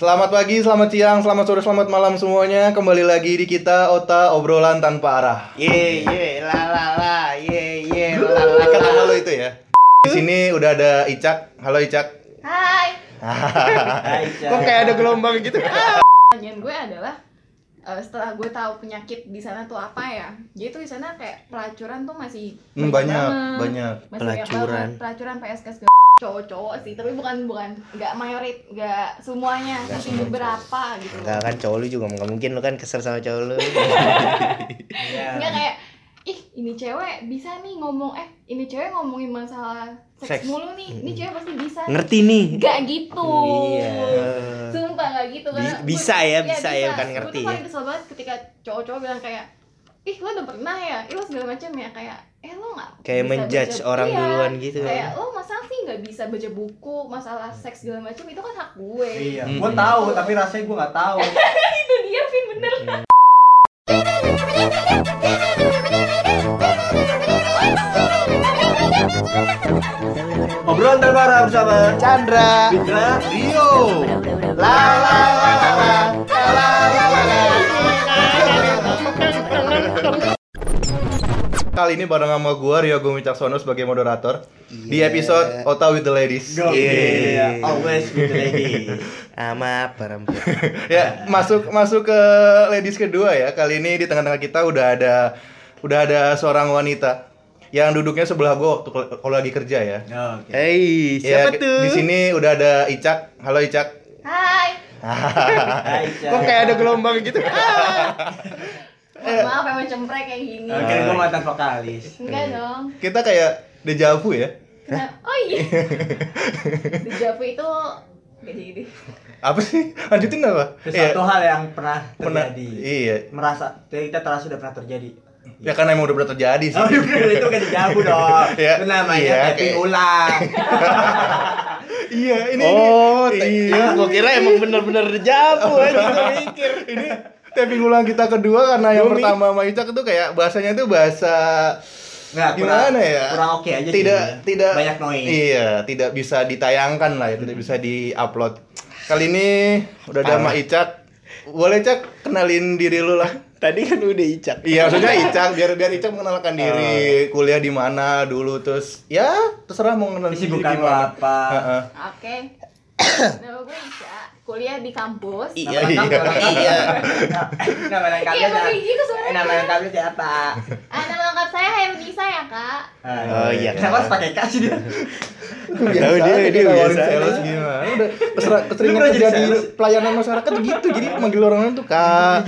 Selamat pagi, selamat siang, selamat sore, selamat malam semuanya. Kembali lagi di kita Ota obrolan tanpa arah. Ye ye la la la ye ye la la nama lo itu ya. Di sini udah ada Icak. Halo Icak. Hai. Hai. Kok kayak ada gelombang gitu? Pertanyaan gue adalah eh, setelah gue tahu penyakit di sana tuh apa ya? Jadi tuh di sana kayak pelacuran tuh masih Hmm, banyak, banget. banyak. Masih banyak Pelacuran. banget. Pelacuran PSK segala cowok-cowok sih, tapi bukan bukan nggak mayorit, nggak semuanya, Nggak tapi beberapa gitu. Enggak kan cowok lu juga nggak mungkin lu kan kesel sama cowok lu. Enggak kayak ih ini cewek bisa nih ngomong eh ini cewek ngomongin masalah Seks. seks, mulu nih ini cewek pasti bisa Ngerti nih. Gak gitu Iya. Sumpah gak gitu karena bisa gua- ya, bisa ya, bukan Gua ngerti tuh ya. paling kesel banget ketika cowok-cowok bilang kayak ih lo udah pernah ya, ih lo segala macam ya kayak eh lo nggak Kayak bisa menjudge baca- orang iya, duluan gitu kan. kayak lo masa sih nggak bisa baca buku masalah seks segala macam itu kan hak gue Iya, Hmm. gue tahu tapi rasanya gue nggak tahu. itu dia Vin bener Obrolan terbaru bersama Chandra. Fitra Rio. La la la la la. La la Kali ini bareng sama gua Rio Gumi Caksono sebagai moderator di Iya. episode Ota with the Ladies. Go. Iya. Iya, always with the lady. Sama perempuan. ya masuk masuk ke ladies kedua ya kali ini di tengah-tengah kita udah ada udah ada seorang wanita yang duduknya sebelah gua waktu kalau lagi kerja ya. Oke. Hei, Ya, siapa tuh? Di sini udah ada Icak. Halo Icak. Hai Hai. Kok kayak ada gelombang gitu? Mohon maaf emang cemprek kayak gini Oke, gue mantan vokalis. enggak dong kita kayak dejavu ya. Kenapa? oh iya di Javu itu gak jadi Apa sih? Lanjutin apa? Sesuatu Iya, hal yang pernah pernah terjadi. iya. Merasa kita terasa sudah pernah terjadi. Ya karena emang udah pernah terjadi sih. Oh, itu kan dijawab dong. Iya. Itu namanya Iya, tapping kayak- ulang. iya, ini Oh, ini, iya. iya. Gua kira emang bener-bener jabu aja mikir. ini tapping ulang kita kedua karena yang pertama sama Icak itu kayak bahasanya itu bahasa Nggak, gimana kurang- ya? Kurang oke aja sih. tidak tidak Banyak noise. Iya, tidak bisa ditayangkan lah ya, tidak bisa di-upload. Kali ini udah ada sama Icak. Boleh Cak kenalin diri lu lah. Tadi kan udah icak. Iya, maksudnya Icak biar biar Icak mengenalkan diri, Oh. kuliah di mana dulu terus ya terserah mau kenalin diri gimana. apa? Heeh. Oke. Nama gue Isya, kuliah di kampus. Iya, iya. nama lengkap. Iya. Nama lengkapnya Iya, siapa? pakai gitu Eh. Nama lengkapnya siapa? Ah, nama lengkap saya Herunisa ya, Kak. Oh, iya. Kenapa harus pakai kasih dia? Biasa Tahu dia- dia biasa sales gimana. Udah keseringan kerja jadi di pelayanan masyarakat gitu. Jadi manggil orang lain tuh Kak.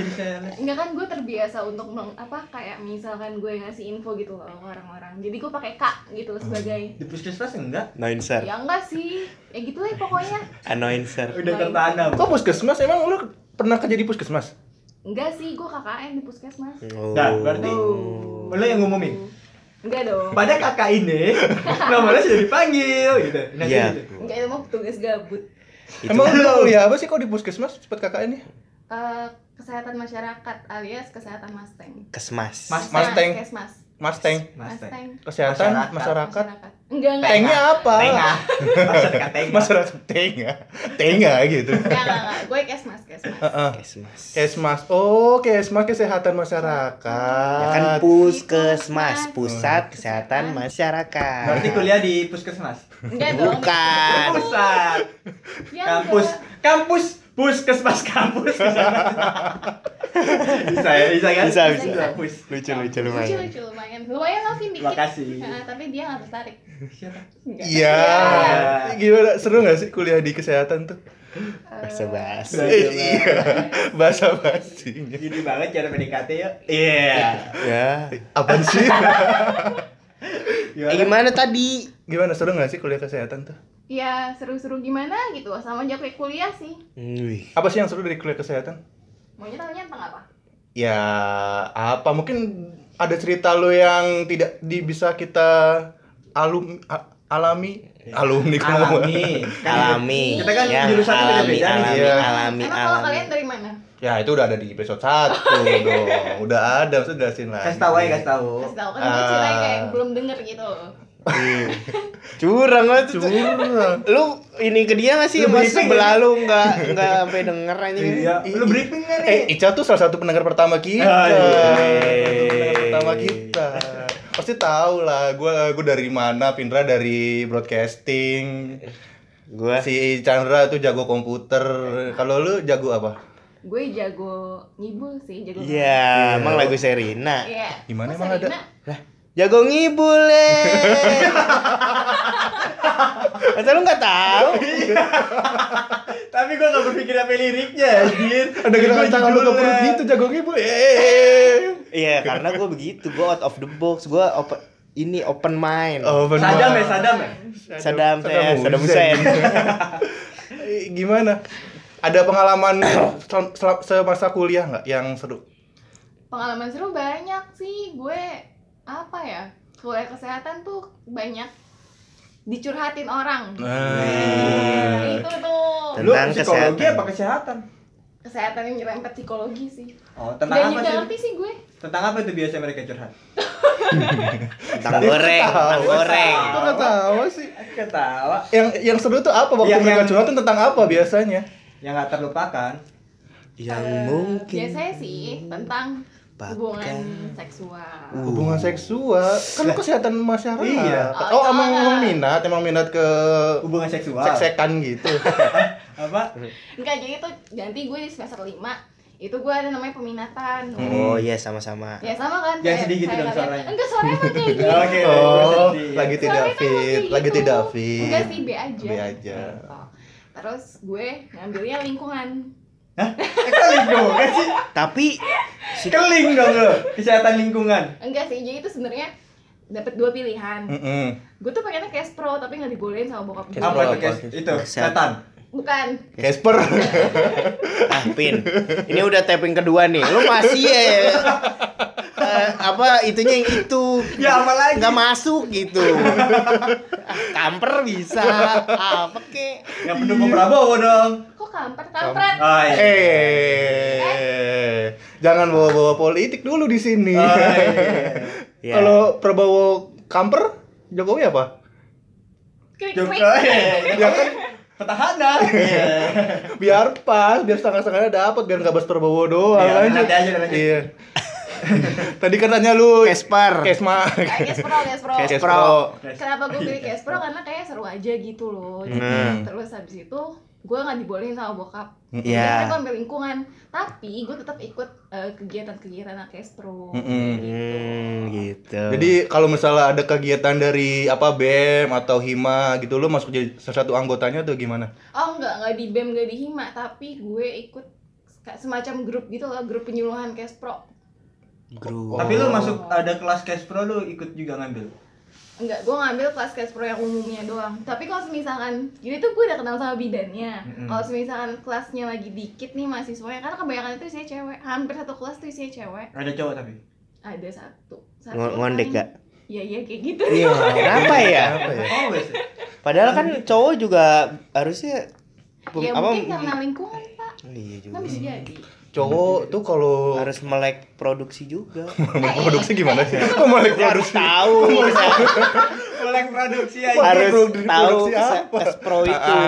Enggak kan gue terbiasa untuk meng- apa kayak misalkan gue ngasih info gitu loh ke orang-orang. Jadi gue pakai Kak gitu sebagai Di puskesmas enggak? Announcer. ya enggak sih. Ya gitu lah pokoknya. Announcer. Udah tertanam. Kok puskesmas emang lu pernah kerja di puskesmas? Enggak sih, gue KKN di puskesmas. Oh. Nah, berarti Oh. lu yang ngumumin. Enggak dong. Pada kakak ini namanya sudah dipanggil gitu. Nah, Iya. gitu. Enggak itu mah tugas gabut. Itu Emang lu kuliah apa sih kok di puskesmas cepet KKN nya? Eh, kesehatan masyarakat alias kesehatan Mustang. kesmas. Mas- Mustang. Kesmas. Mustang. Mustang. Kesehatan Masyarakat. masyarakat. Masyarakat. Enggak enggak. Tengnya apa? Tengah. Masyarakat tengah. Masyarakat tenga. Tenga gitu. Enggak enggak enggak. Gue kesmas, kesmas. Heeh. Kesmas. Kesmas. Oh, Kesmas kesehatan masyarakat. Ya kan puskesmas, pusat kesehatan masyarakat. Berarti kuliah di puskesmas. Enggak dong. Bukan. Pusat. Ya, Kampus. Kampus. Puskesmas kampus. bisa ya, bisa kan? Bisa, bisa. Kampus. Lucu lucu Lucu lumayan. lucu lumayan. Lumayan lah Vin dikit. Makasih. Nah, tapi dia nggak tertarik. Siapa? Iya. Gimana? Seru gak sih kuliah di kesehatan tuh? Bahasa bahasa. Bahasa Eh, Iya. Bahasa basinya. Gini banget cara PDKT ya. Iya. Ya. Apa sih? Eh, gimana tadi? Gimana seru gak sih kuliah kesehatan tuh? Ya seru-seru gimana gitu sama aja kayak kuliah sih. Wih. Apa sih yang seru dari kuliah kesehatan? Maunya tanya tentang apa? Ya apa mungkin ada cerita lo yang tidak di, bisa kita alum a- alami alumni. Alami. Alami. Kita kan Yang jurusannya alami, nih. alami, Iya. alami, Emang kalau alami. kalian dari mana? Ya itu udah ada di episode 1 dong. Udah ada, maksudnya jelasin lagi. Kasih tahu aja, kasih tahu. Kasih tahu kan gue cilai kayak Ah. belum denger gitu. Curang banget tuh. Curang. Lu ini ke dia gak sih? Lu Mas briefing sebelah lu enggak enggak sampai denger aja. Iya. Lu briefing kan Eh, nih? Ica tuh salah satu pendengar pertama kita. Ah, iya. Pendengar pertama kita. Pasti tahu lah, gue gue dari mana, Pindra dari broadcasting. Gua Si Chandra tuh jago komputer. Kalau lu jago apa? gue jago ngibul sih jago Iya, emang lagu Serina. Iya. Gimana Kok emang ada? Serina? Jago ngibul eh. Masa lu nggak tahu? Tapi gua gak berpikir apa liriknya, anjir. Ada kita Gua tangan lu ke perut gitu, jago ibu. Eh. Iya, karena gue begitu, gue out of the box, gue open ini open mind. Oh, benar. Sadam ya, Sadam ya. Saddam saya, Saddam Hussein. Eh, Gimana? Ada pengalaman semasa kuliah nggak yang seru? Pengalaman seru banyak sih. Gue apa ya? Kuliah kesehatan tuh banyak dicurhatin orang. Nah. Itu tuh Lu Tentang psikologi kesehatan. apa kesehatan? kesehatan yang nyerempet psikologi sih. Oh, tentang apa juga sih? ngerti sih gue. Tentang apa itu biasa mereka curhat? Tentang goreng, tentang goreng. Nggak tahu sih? Ketawa. Yang yang seru tuh apa waktu Yang- mereka yang- curhat tentang apa biasanya? Yang gak terlupakan. Yang Eh, mungkin biasanya sih tentang Bahkan- hubungan seksual. Hubungan seksual kan lu kesehatan masyarakat. Iya. Oh, Oh, emang, emang minat, emang minat ke Hubungan seksual. sek-sekan gitu. Apa? Enggak, jadi tuh ganti gue di semester 5 itu gue ada namanya peminatan. Oh iya sama-sama. Ya sama kan? Jangan sedih gitu dong suaranya. Enggak, suaranya mah kayak gitu. Oke. Oh, sedih. lagi tidak emang fit, kayak lagi gitu. tidak fit. Enggak sih, B aja. B aja. Gitu. Terus gue ngambilnya lingkungan. Hah? Eh, keling dong, kan sih? Tapi Keling dong lo. Kesehatan lingkungan. Enggak sih, jadi itu sebenarnya dapat dua pilihan. Mm-mm. Gue tuh pengennya Pro tapi nggak dibolehin sama bokap gue. Cash Apa itu, guys? Itu, Kesehatan. Bukan. Casper. ah Pin, ini udah tapping kedua nih. Lu masih ya eh, apa itunya yang itu Ya apa lagi? nggak masuk gitu. Ah, kamper bisa apa kek? Yang pendukung Prabowo dong. Kok kampret? Kampret. Oh, iya. Eh, jangan bawa-bawa politik dulu di sini. Oh, iya. Ya. Kalau Prabowo kamper, Jokowi apa? Krik, Joko, krik. eh, Ya kan petahana. Iya. biar pas, biar setengah-setengahnya dapat, biar nggak bahas Prabowo doang. Iya, lanjut. nanti aja, lanjut. Iya. Tadi katanya lu Kesper. Kesma. Caspro, Caspro. Caspro. Kenapa gue pilih Caspro? Karena kayak seru aja gitu loh. Hmm. Terus habis itu gue nggak dibolehin sama bokap. Iya. Jadi gue ambil lingkungan. Tapi gue tetap ikut eh, kegiatan-kegiatan Caspro. Mm-mm. Hmm, gitu. Jadi kalau misalnya ada kegiatan dari apa BEM atau HIMA gitu lu masuk jadi salah satu anggotanya tuh gimana? Oh enggak, enggak di BEM, enggak di HIMA, tapi gue ikut kayak semacam grup gitu loh, grup penyuluhan Caspro. grup. Tapi lu masuk ada kelas cash pro lu ikut juga ngambil. Enggak, gue ngambil kelas Caspro yang umumnya doang. Tapi kalau misalkan, jadi tuh gue udah kenal sama bidannya. Kalau misalkan kelasnya lagi dikit nih mahasiswanya, karena kebanyakan itu isinya cewek. Hampir satu kelas tuh isinya cewek. Ada cowok tapi. Ada satu. satu Ngo- ngondek paling- gak? Iya, iya kayak gitu. Iya, kenapa ya? Apa ya? Padahal kan cowok juga harusnya ya apa mungkin karena lingkungan, Pak. Iya juga. Kan bisa jadi. Cowok tuh kalau Harus melek produksi juga. melek produksi gimana sih? Kok melek harus produksi? tahu bisa Melek produksi aja. harus Produksi tahu apa? kes pro itu.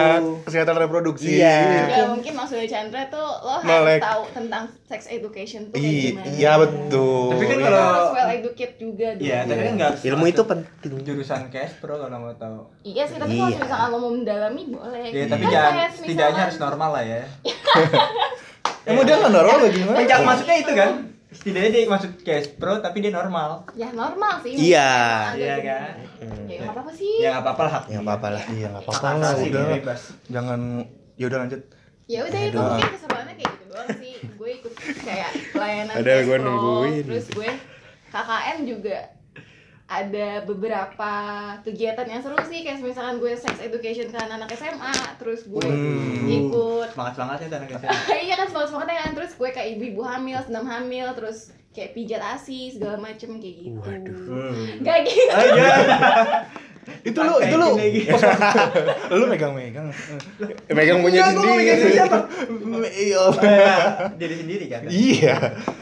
Kesehatan reproduksi. Iya. Ya mungkin maksudnya Chandra tuh lo harus Melek. tahu tentang sex education tuh kayak Iya, gimana. iya betul. Tapi kan kalau- harus well educate juga dong. Iya, tapi kan enggak harus Ilmu itu penting. jurusan cash pro kalau mau tahu. Iya sih, tapi kalau Iya. misalkan lo mau mendalami boleh. Iya, tapi Kan jangan setidaknya harus normal lah ya. Emang dia nggak normal apa gimana? Pencak masuknya itu kan. Setidaknya dia masuk cash pro tapi dia normal. Ya normal sih. Iya. Iya kan? Ya nggak apa-apa sih. Ya nggak apa-apa lah. Ya nggak apa-apa lah. Iya nggak Hak apa-apa lah udah. Jangan ya udah lanjut. Ya udah itu mungkin keseruannya kayak gitu doang sih. Gue ikut kayak pelayanan Ada gue nungguin. Terus gue KKN juga ada beberapa kegiatan yang seru sih kayak misalkan gue sex education ke anak-anak SMA terus gue Hmm. ikut Semangat semangatnya tuh anak SMA. iya kan semangat semangatnya kan terus gue kayak ibu-ibu hamil senam hamil terus kayak pijat asi segala macem kayak gitu Waduh. Hmm. Gak gitu Ayo. itu lu itu lu lu megang-megang. Megang punya Enggak, gua megang sendiri. siapa? Iya. Jadi sendiri kan. Iya.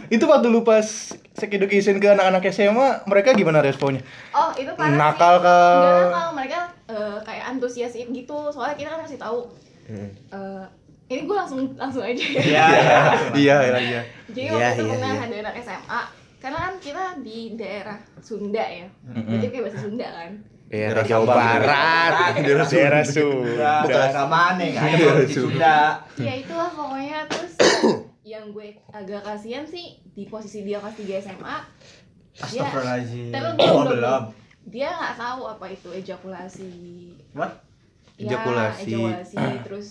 Itu waktu lu pas sex education ke anak-anak SMA, mereka gimana responnya? Oh itu parah Nakal sih. kah? Nggak nakal, mereka eh, kayak antusias gitu. Soalnya kita kan kasih tahu. Hmm. eh, ini gue langsung langsung aja ya. Iya, iya. Iya, iya, iya. Jadi Iya, waktu itu iya, pernah iya. ada anak SMA. Karena kan kita di daerah Sunda ya. Mm-mm. Berarti kayak bahasa Sunda kan. Daerah Daerah Jawa. Barat, Daerah Sunda. daerah Bukan Sunda. bukan mana kan Iya, kalau di Sunda. Sunda. Ya itulah pokoknya terus yang gue agak kasihan sih di posisi dia kelas 3 SMA. Dia, Astagfirullahaladzim. tapi Oh, belum, belum. Dia nggak tahu apa itu ejakulasi. What? Ejakulasi. Ya, ejakulasi. terus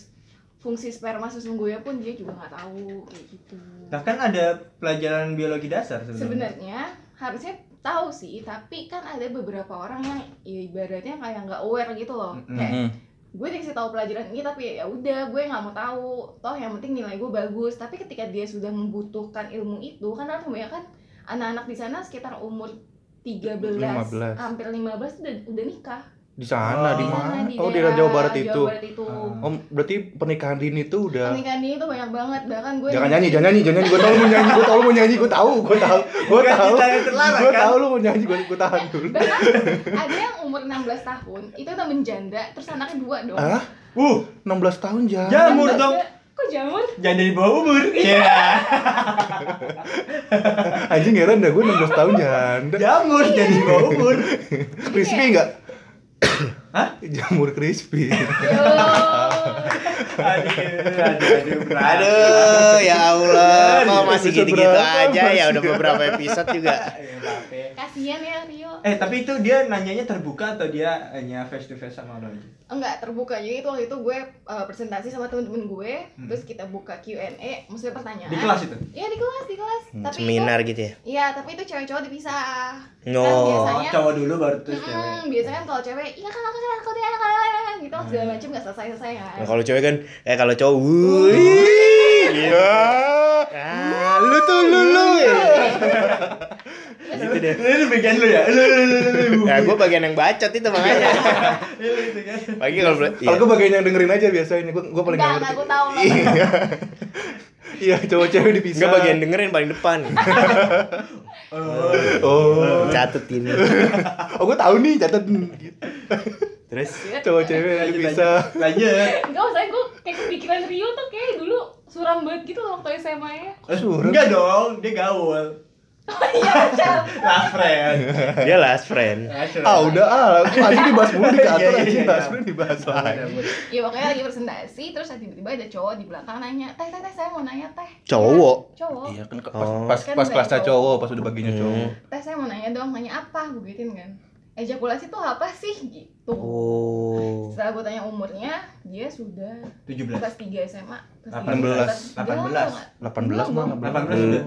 fungsi sperma sesungguhnya pun dia juga nggak tahu kayak gitu. Nah kan ada pelajaran biologi dasar sebenarnya. Sebenarnya harusnya tahu sih, tapi kan ada beberapa orang yang ya ibaratnya kayak nggak aware gitu loh. Mm-mm. Kayak Mm-mm. gue dikasih tahu pelajaran ini tapi ya udah gue nggak mau tahu. Toh yang penting nilai gue bagus. Tapi ketika dia sudah membutuhkan ilmu itu kan kan kebanyakan anak-anak di sana sekitar umur 13, 15. hampir 15 udah udah nikah. Di sana, Oh. di Di mana? di Oh, di daerah Jawa Barat itu. Jawa Barat itu. Ah. Om, berarti pernikahan dini itu udah Pernikahan ini tuh banyak banget bahkan gue Jangan nyanyi, jangan nyanyi, jangan nyanyi. Gue tau lu mau nyanyi, gue tau lu mau nyanyi, gue tau, gue tau, gue tau, gue kan? tau lu mau nyanyi, gue gue tahan dulu. bahkan ada yang umur 16 tahun itu udah menjanda terus anaknya dua dong Ah, Uh, 16 tahun jangan. Jamur dong. kok jamur Jangan dari bawah umur. Iya. Anjing heran dah gue 16 tahun janda. Jamur Iya. jadi di bawah umur. Crispy enggak? Hah? Jamur crispy. Yo. Aduh, aduh, aduh. Aduh, ya Allah, kok masih gitu-gitu aja ya udah beberapa episode juga. Ya. Kasihan ya Rio Eh tapi itu dia nanyanya terbuka atau dia hanya face to face sama lo aja? enggak terbuka jadi itu waktu itu gue uh, presentasi sama temen-temen gue Hmm. terus kita buka Q&A maksudnya pertanyaan Di kelas itu? iya di kelas di kelas Hmm, tapi Seminar itu gitu ya. iya tapi itu cewek-cewek dipisah No. Kan Oh, biasanya cowok dulu baru terus Mm, cewek. biasanya kan kalau cewek iya kan aku kan aku dia kan gitu segala macam nggak selesai selesai kan Nah, kalau cewek kan eh kalau cowok wuih gitu. Ah, lu tuh lu lu. gitu deh. Ini bagian lu ya? Lu, lu, lu, lu, lu. Ya gue bagian yang bacot itu makanya. Lu itu kan. Pagi kalau Kalau iya. gue bagian yang dengerin aja biasanya, gue gue paling enggak nggak enggak ngerti. aku tahu Iya, iya cowok cewek dipisah. Enggak bagian dengerin paling depan. Oh. Oh, Catet ini. oh gue tahu nih catat. Terus Cowok cewek Lanjut, dipisah. Lanjut. enggak usah gue kayak kepikiran Rio tuh kayak dulu suram banget gitu loh waktu SMA ya Suram. Enggak dong, dia gaul. oh iya Last friend. dia last friend. Friend. Ah udah ah, anjing dibahas mulu di Iya, kantor iya, anjing iya, bahas iya. mulu dibahas lagi. ya pokoknya lagi presentasi terus tiba-tiba ada cowok di belakang nanya teh teh teh saya mau nanya teh Cowok? Iya, cowok Iya kan pas Oh. pas, Kan pas udah kelasnya cowok. cowok, pas udah baginya Hmm. cowok. teh saya mau nanya dong nanya apa gue gituin kan ejakulasi itu apa sih gitu Oh. setelah gue tanya umurnya dia sudah 17. kelas 3 SMA kelas 18. 18 18 mah nggak 18 belum. udah.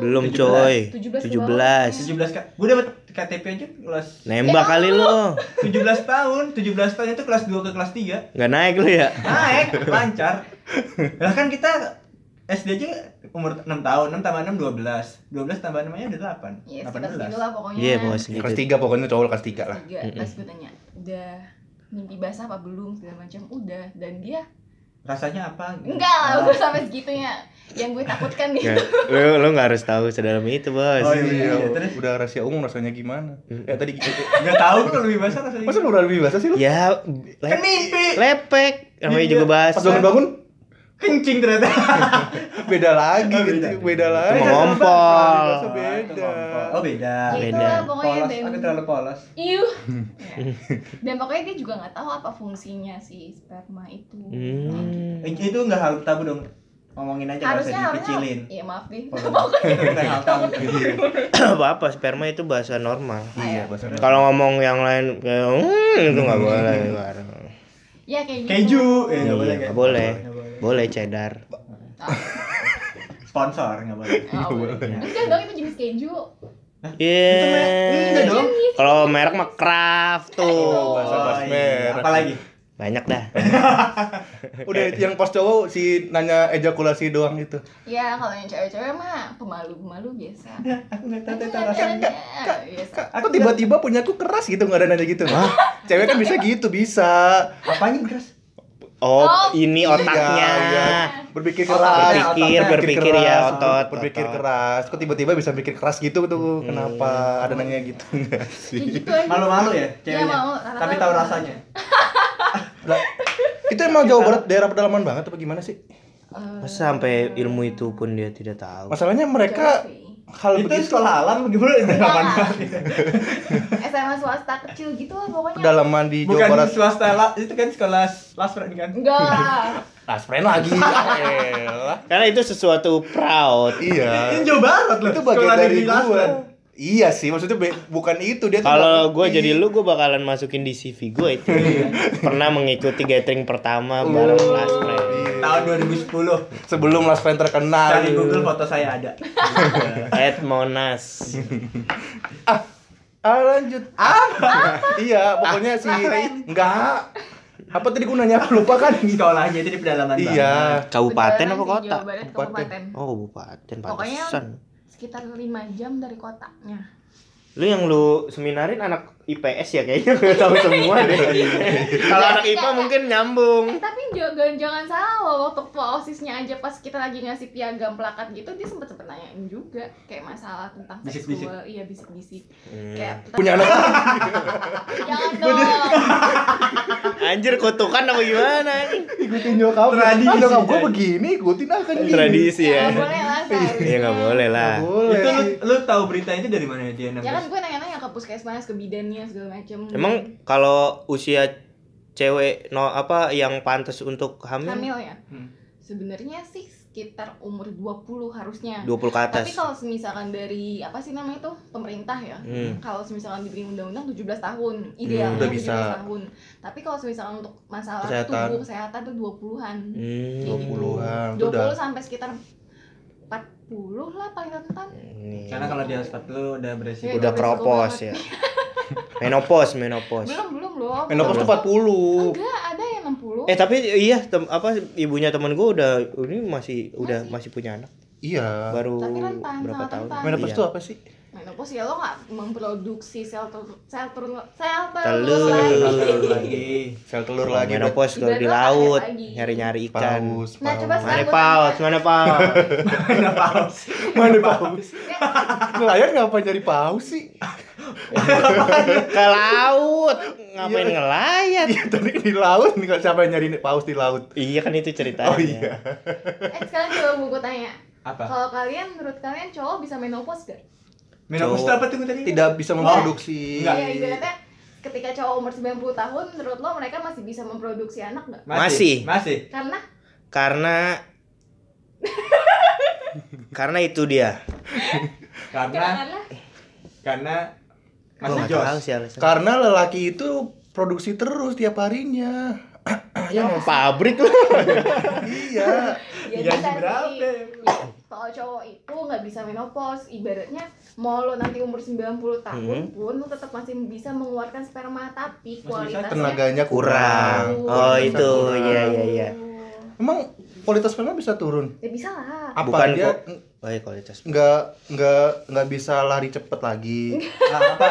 Belum 17. coy. 17 17. 17 kak. Gue dapat KTP aja kelas Nembak kali lo. 17 tahun. 17 tahun itu kelas 2 ke kelas 3. Nggak naik lu ya? Naik, lancar. Lah kan kita SD aja umur 6 tahun, 6 tambah 6 12. 12 tambah 6 nya udah 8. Iya, sekitar 18. segitu lah pokoknya. Iya, bos gitu. Kelas 3 pokoknya cowok kelas 3 lah. Tiga, terus gue tanya, udah mimpi basah apa belum segala macam udah dan dia Rasanya apa? enggak lah gue sampai segitunya yang gue takutkan Ya, gitu lu lu nggak harus tahu sedalam itu bos. Oh, iya. Iya, terus? udah rahasia umum rasanya gimana? Eh tadi Enggak tahu kok lebih basah rasanya. Masa lu udah lebih bahasa sih lu? Ya, Kan mimpi. lepek. Namanya Iya. juga Pas bahasa. bangun-bangun Kencing ternyata. beda lagi Oh, gitu, beda. beda lagi. Bahasa beda. Oh beda. Beda. Polos, aku terlalu polos. Iuh. Ya. dan pokoknya dia juga nggak tahu apa fungsinya si sperma itu Hmm. Itu enggak hal tabu dong. Ngomongin aja nggak harusnya harusnya dikecilin. iya maaf nih Itu bukan hal tabu. apa apa sperma itu bahasa normal. Iya, bahasa Kalau ngomong yang lain kayak hmm, itu nggak boleh. ya kayak gitu Keju, eh Iya, nggak boleh. nggak boleh. Boleh. Cheddar. Sponsor nggak boleh. ah, boleh. enggak dong itu jenis keju Iya. Enggak dong. Kalau merek mah Kraft Oh, tuh. bahasa Oh, bahasa iya. merek. Apa lagi? Banyak dah. Udah yang pas cowok si nanya ejakulasi doang gitu. Ya kalau yang cewek-cewek mah pemalu-pemalu biasa. Aku nggak tahu itu Ada, rasanya. Kok tiba-tiba punya aku keras gitu nggak ada nanya gitu? Cewek kan bisa gitu, bisa. Apanya keras? Oh, Oh, ini Iya, otaknya. iya. Berpikir Otaknya, keras. Berpikir, otaknya. berpikir ya otot. berpikir otot. keras. Kok tiba-tiba bisa mikir keras gitu tuh? Kenapa? Ada nanya gitu nggak Ya sih? gitu. Malu-malu ya Iya, ceweknya. mau. Rata-rata Tapi tahu malu. rasanya. Lah, itu emang Jawa Barat daerah pedalaman banget apa gimana sih? Eh, Masa sampai ilmu itu pun dia tidak tahu. Masalahnya mereka jauh hal Itu begitu sekolah alam gimana? Pedalaman. SMA swasta kecil gitu lah pokoknya. pedalaman di Jawa Bukan Barat. swasta lah, itu kan sekolah lasfren kan. Enggak lah. Aspren lagi. Karena itu sesuatu proud. iya. Ini Jawa Barat loh. Itu bagian sekolah dari. Lasfren. Iya sih, maksudnya be- bukan itu dia tuh Kalau gue jadi lu, gue bakalan masukin di CV gue itu. Pernah mengikuti gathering pertama bareng Last Friend. Tahun 2010. sebelum Last Friend terkenal. Cari Google foto saya ada. At Monas. Ah, lanjut. Apa? iya, pokoknya si enggak. Apa tadi gue nanya aku lupa kan? Sekolahnya itu di pedalaman Iya. Kabupaten Pedalaman apa kota? Kabupaten. kabupaten. Oh, kabupaten. Pokoknya sekitar 5 jam dari kotanya. Lu yang lu seminarin anak IPS ya kayaknya gue tahu semua deh. Kalau anak IPA mungkin nyambung. Eh tapi jangan jangan salah waktu osisnya aja pas kita lagi ngasih piagam plakat gitu dia sempet sempet nanyain juga kayak masalah tentang Bisik-bisik. seksual iya bisik-bisik Hmm. kayak Punya anak. jangan dong Anjir kutukan apa gimana nih? ikutin nyokap. Tradisi, Ah, nyokap gue jadi. begini, ikutin akan gini. Tradisi ya ya. boleh lah. Iya nggak boleh lah. Itu lu, lu tahu berita itu dari mana dia ya kan gue nanya-nanya ke puskesmas ke bidannya segala macem Emang kalau usia cewek no apa yang pantas untuk hamil, hamil ya Hmm. sebenarnya sih sekitar umur 20 harusnya 20 ke atas. tapi kalau misalkan dari apa sih namanya itu pemerintah ya Hmm. kalau misalkan diberi undang-undang 17 tahun idealnya udah bisa. 17 tahun tapi kalau misalkan untuk masalah Kesehatan. tubuh kesehatan tuh 20-an Hmm. Kayak gitu. 20-an, itu 20 udah. sampai sekitar 40 lah paling rentan Ini Karena kalau di atas 40 udah beresiko. Iya. udah beresiko keropos ya. menopause, menopause. belum belum belum Menopause tuh 40. enggak ada yang 60 Eh tapi iya tem- apa ibunya temen gue udah ini masih udah masih punya anak Iya. baru rentan, berapa tahun? rentan. Menopause Iya. tuh apa sih? menopause ya lo nggak memproduksi sel telur sel telur sel Telur. lagi Telur lagi. Sel telur lagi. menopause kalau di laut nyari-nyari ikan. Paus, Nah, coba paus. Mana paus? Mana paus? Mana paus? Mana paus? Nelayan ngapa nyari paus sih? Ke laut. Ngapain Iya. ngelayat? Iya tadi di laut nih kok siapa yang nyari paus di laut? Iya kan itu ceritanya. Oh iya. eh sekarang coba gue tanya Apa? kalau kalian menurut kalian cowok bisa menopause gak? Menopause itu apa tuh tadi? Tidak bisa memproduksi. Enggak. Iya ibaratnya ketika cowok umur 90 tahun menurut lo mereka masih bisa memproduksi anak nggak? Masih. Masih. Karena Karena karena itu dia. Karena karena masih tahu jos. sih. Karena lelaki itu produksi terus tiap harinya. Ya pabrik lu. iya. ya Gaji berapa? Ya, kalau cowok itu nggak bisa menopause, ibaratnya mau lo nanti umur 90 tahun Hmm. pun lo tetap masih bisa mengeluarkan sperma tapi kualitasnya Tenaganya Kurang. kurang. Oh Bisa itu, iya iya iya. Emang kualitas sperma bisa turun? Ya bisa lah. Apa Bukan dia kok. Oh iya kualitas. nggak nggak nggak bisa lari cepet lagi? Ah, apa?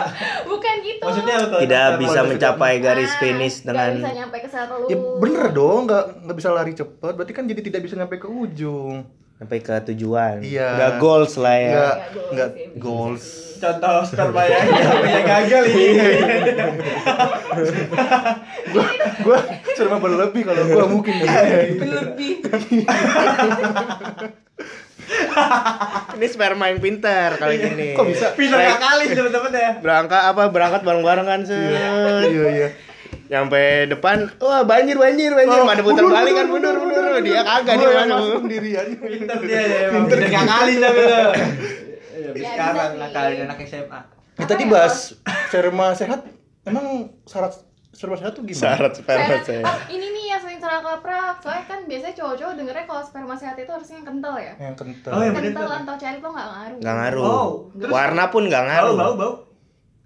Bukan gitu. Maksudnya apa? Tidak bisa Kualitas mencapai garis Ah, finish dengan bisa nyampe ke telur. Ya bener dong, nggak nggak bisa lari cepet. Berarti kan jadi tidak bisa nyampe ke ujung. sampai ke tujuan. Iya. Nggak goals lah ya. Nggak Nggak goals. Contoh sperma yang yang gagal ini. Gua serba berlebih kalau gua mungkin ya. Berlebih. Ini sperma yang pintar kali gini. Kok bisa? Bisa kali teman-teman ya. Berangkat apa berangkat bareng-bareng kan set. Iya iya. Nyampe depan, wah banjir banjir banjir. Oh, Pada putar mundur, balik kan mundur, mundur Dia kagak dia masuk sendirian. Pinter dia ya, emang pinter kali tapi lo. Ya, Ya, sekarang sih. kali anak SMA. Ya, tadi bahas sperma sehat. Emang syarat sperma sehat tuh gimana? Syarat sperma. Oh, ini salah kaprah. Soalnya kan biasanya cowok-cowok dengernya kalau sperma sehat itu harusnya yang kental ya. Yang kental. Oh, yang Kental atau cair tuh nggak ngaruh. Nggak ngaruh. Oh, terus- Warna pun nggak Bau ngaruh. bau bau.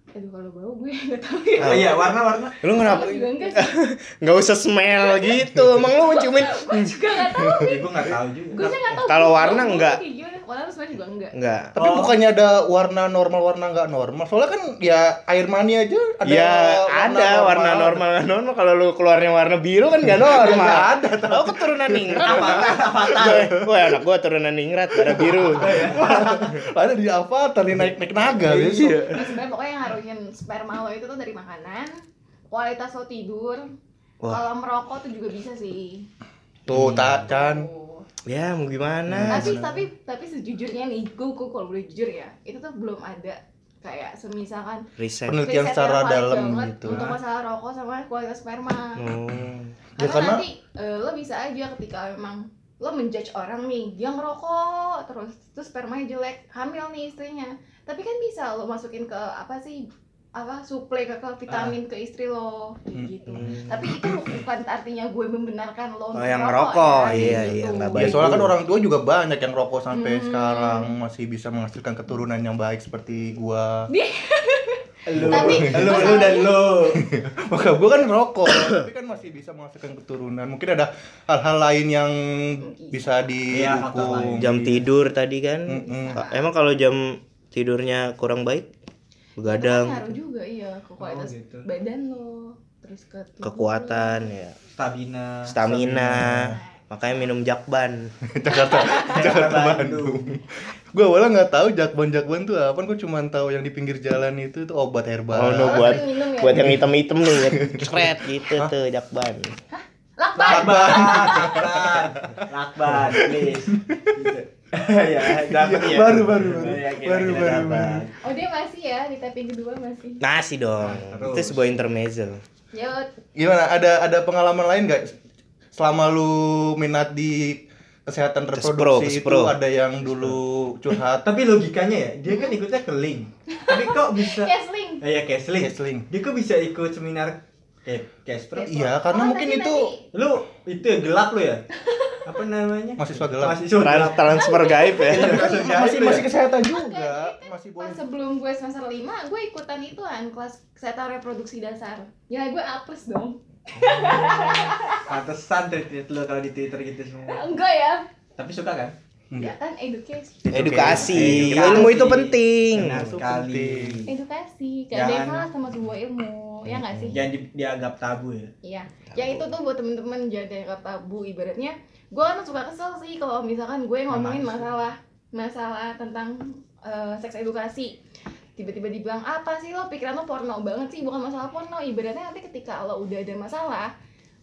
aduh kalau bau gue nggak tahu ya Oh iya, warna-warna. Lu kenapa? Juga enggak Nggak usah smell gitu. Emang lu ciumin gue juga nggak tahu Ya, gue nggak tahu juga. gue Kalau bau warna enggak. Warna lu sebenarnya juga enggak enggak. Tapi Oh. bukannya ada warna normal, warna nggak normal. Soalnya kan ya air mani aja ada ya ada warna normal nggak normal kalau lu keluarnya warna biru kan nggak normal Nggak ada, oh keturunan ningrat Avatar, avatar. gue anak gue turunan ningrat warna biru Ada di Avatar nih naik naik naga Iya. besok. Nah, sebenarnya pokoknya yang ngaruhin sperma lo itu tuh dari makanan kualitas lo tidur kalau merokok tuh juga bisa sih Tuh, Tacan. Tuh. Ya mau gimana? Tapi tapi tapi sejujurnya nih gue gue kalau boleh jujur ya itu tuh belum ada kayak semisalkan riset. Penelitian riset secara dalam gitu. untuk masalah rokok sama kualitas sperma. Hmm. Ya, karena, karena- nanti eh, lo bisa aja ketika memang lo menjudge orang nih dia ngerokok terus terus spermanya jelek hamil nih istrinya. Tapi kan bisa lo masukin ke apa sih apa suplai ke, ke vitamin ke istri lo Hmm. gitu tapi itu bukan artinya gue membenarkan lo Oh, yang ngerokok. ya, Iya, gitu. iya, nggak Ya soalnya kan orang tua juga banyak yang rokok sampai Hmm. sekarang masih bisa menghasilkan keturunan yang baik seperti gua. Lu, Tapi, lu, lu dan lu. Maka gua kan rokok, tapi kan masih bisa menghasilkan keturunan. Mungkin ada hal-hal lain yang bisa Iya, didukung. lain. jam tidur tadi kan Mm-mm. emang kalau jam tidurnya kurang baik Itu begadang kan ngaruh juga iya ke kualitas Oh, gitu. badan lo terus ke tubuh kekuatan ya Stamina. stamina makanya minum jakban Jakarta, Jakarta Bandung. Bandung. Gua awalnya nggak tahu jakban-jakban tuh apa, gua cuma tahu yang di pinggir jalan itu tuh obat herbal. oh no buat minum ya? buat yang hitam-hitam nih cret gitu tuh jakban lakban Lakban, lakban, lakban, please. Gitu. ya, dapat ya. Baru, baru, baru. Ya, kira-kira Baru, baru, dapat. baru. oh dia masih ya di tapping kedua masih nasi dong Terus. itu sebuah intermezzo ya Gimana? Ada ada pengalaman lain nggak selama lu minat di kesehatan Kespro, reproduksi kespro. itu ada yang dulu curhat Tapi logikanya ya, dia kan ikutnya ke link. Tapi kok bisa Kesling Eh ya Kesling. Kesling. Dia kok bisa ikut seminar kayak Kespro? Iya, karena Oh, mungkin tapi itu nanti- Lu itu ya gelap lu ya? Apa namanya? Mahasiswa gelap. Mahasiswa gelap. transfer gaib ya Iya, masih itu ya. masih kesehatan Enggak, juga, jadi kan masih pas boleh. sebelum gue semester 5 gue ikutan ituan kelas kesehatan reproduksi dasar ya gue A plus dong Pantesan tweet lu kalau di Twitter gitu semua. enggak ya Tapi suka kan? ya kan edukasi edukasi Edukasi. ilmu itu penting Benar sekali. edukasi kayak Jangan- Deva sama sebuah ilmu ya nggak sih Jangan di- dianggap tabu ya. Iya, yang itu tuh buat temen-temen jangan dianggap tabu ibaratnya. Gue kan suka kesel sih kalau misalkan gue ngomongin masalah masalah tentang eh, seks edukasi. Tiba-tiba dibilang apa sih lo pikiran lo porno banget sih bukan masalah porno. Ibaratnya nanti ketika lo udah ada masalah,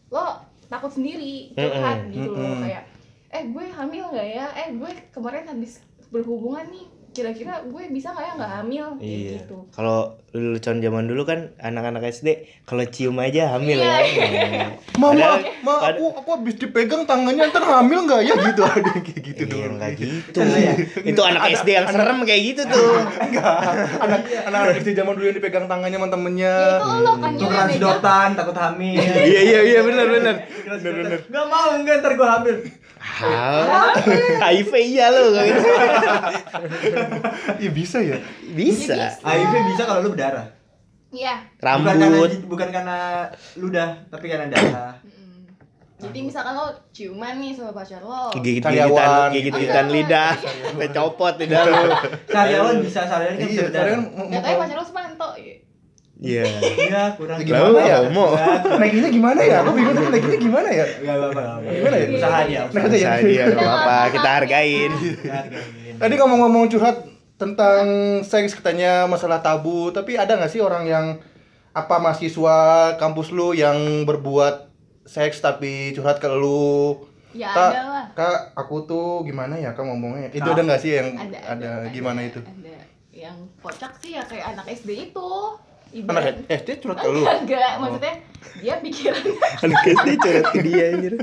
lo takut sendiri curhat gitu loh mm-mm. kayak eh gue hamil nggak ya? Eh gue kemarin habis berhubungan nih kira-kira gue bisa nggak ya nggak hamil kayak Iya. gitu Kalau lelucon zaman dulu kan anak-anak SD kalau cium aja hamil Iya, ya. Mama, ma, aku aku habis dipegang tangannya ntar hamil nggak ya gitu ada yang kayak gitu Iya, dulu. enggak gitu. Itu ya. Itu anak SD yang serem kayak gitu tuh. Enggak. Anak anak SD zaman dulu yang dipegang tangannya sama temennya. ya itu lo kan sedotan, takut hamil. Iya iya iya benar benar. Bener bener. Gak mau enggak ntar gua hamil. Ah, HIV iya lo kayak gitu. Iya bisa ya. Bisa. HIV bisa kalau lu berdarah. Iya. Bukan karena Rambut. bukan karena ludah, tapi karena darah. Jadi misalkan lo ciuman nih sama pacar lo. Gigit Karyawan. gigitan gigit gigitan Iya. lidah. Sampai copot lidah lu. Karyawan bisa, karyawan kan bisa Iya, berdarah. kalian mau- Gak tau ya pacar lo semanto. Iya. Iya, kurang. Gimana Lalu ya? homo. Naikinnya gimana ya? Aku bingung tuh naikinnya gimana ya? Gak apa-apa. Gimana ya? Usaha aja. Nah, usaha. ya. Dia enggak apa-apa, kita hargain. Hargain. Tadi ngomong-ngomong curhat tentang seks katanya masalah tabu, tapi ada nggak sih orang yang apa mahasiswa kampus lu yang berbuat seks tapi curhat ke lu? Ya Kak, ada lah. Kak, aku tuh gimana ya kak ngomongnya? Itu Kak. ada nggak sih yang Ada, ada, gimana itu? Ada. Yang kocak sih ya kayak anak SD itu. Anak SD curhat ke lu? Enggak, maksudnya dia pikiran Anak SD curhat ke dia anjir.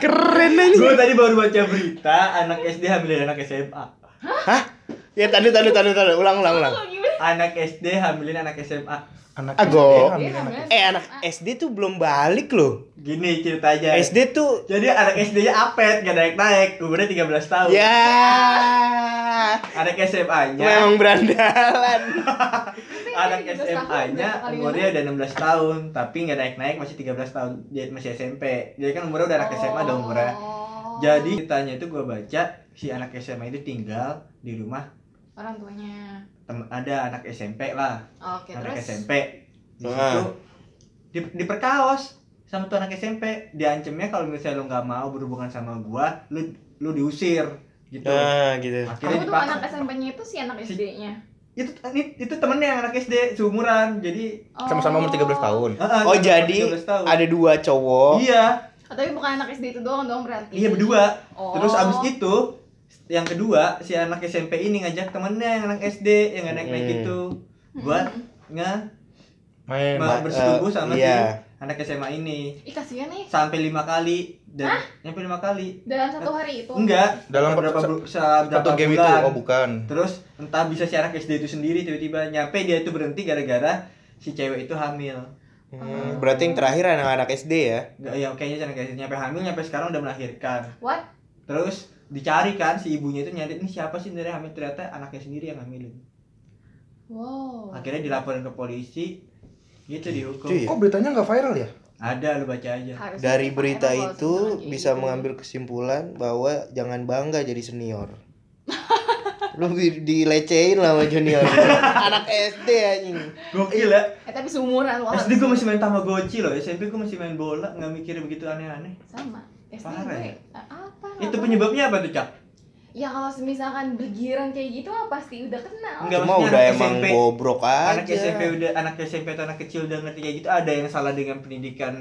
Keren aja. Gue tadi baru baca berita anak SD hamilin anak SMA. Hah? Ya tadi tadi tadi tadi ulang ulang ulang. Anak SD hamilin anak SMA. Anak Ago. SD, hamilnya Eh anak SMA. SD tuh belum balik loh. Gini ceritanya. SD tuh Jadi anak SD-nya apet, gak naik-naik, umurnya 13 tahun. ya Anak SMA-nya, memang berandalan. Anak dia 13 tahun, SMA-nya berapa kali umurnya udah 16 tahun, tapi nggak naik-naik masih 13 tahun, dia masih SMP. Jadi kan umurnya udah anak SMA dong umurnya. Oh. Jadi ceritanya itu gue baca si anak SMA itu tinggal di rumah orang tuanya. tem ada anak SMP lah, Oke, anak terus SMP. Di Ah. situ di, diperkaos sama tuh anak SMP, diancemnya kalau misalnya lu nggak mau berhubungan sama gua, lu lu diusir gitu. Nah, gitu. kamu Akhirnya tuh dipaksa. anak SMP-nya itu si anak SD-nya. itu ini- itu temennya yang anak SD seumuran jadi Sama-sama umur 13 tahun. Oh sama-sama jadi 13 tahun. ada dua cowok. iya Oh, tapi bukan anak SD itu doang dong berarti. iya berdua Oh. terus abis itu yang kedua si anak SMP ini ngajak temennya yang anak SD yang nggak naik naik Hmm. itu buat Hmm. nge Main. ma- bersetubuh eh, sama iya. si anak SMA ini Ih kasihan nih sampai lima kali dan nyampe lima kali dalam satu hari itu. enggak Dalam berapa satu- bu- berapa Satu game itu, bulan. oh bukan. terus entah bisa si anak SD itu sendiri tiba-tiba nyampe dia itu berhenti gara-gara si cewek itu hamil Hmm, berarti yang terakhir anak-anak SD ya. Enggak, ya kayaknya si anak SD nyampe hamil nyampe sekarang udah melahirkan What? terus dicari kan si ibunya itu nyari ini siapa sih dari hamil ternyata anaknya sendiri yang hamilin Wow. akhirnya dilaporin ke polisi gitu dihukum Iya. Kok beritanya nggak viral ya? ada lu baca aja Harusnya Dari berita itu bisa gitu. mengambil kesimpulan bahwa jangan bangga jadi senior. Lu di- dilecehin lah sama junior. Anak SD anjing. gokil ya Eh tapi seumuran loh. SD gue masih main tamagotchi loh SMP gue masih main bola nggak mikir begitu aneh-aneh sama. SD Parah gue ya? apa? itu penyebabnya apa tuh cak Ya kalau misalkan bergiran kayak gitu mah pasti udah kenal. Enggak, Cuma maksudnya udah anak emang SMP. bobrok aja. anak SMP udah anak SMP atau anak kecil udah ngerti kayak gitu ada yang salah dengan pendidikan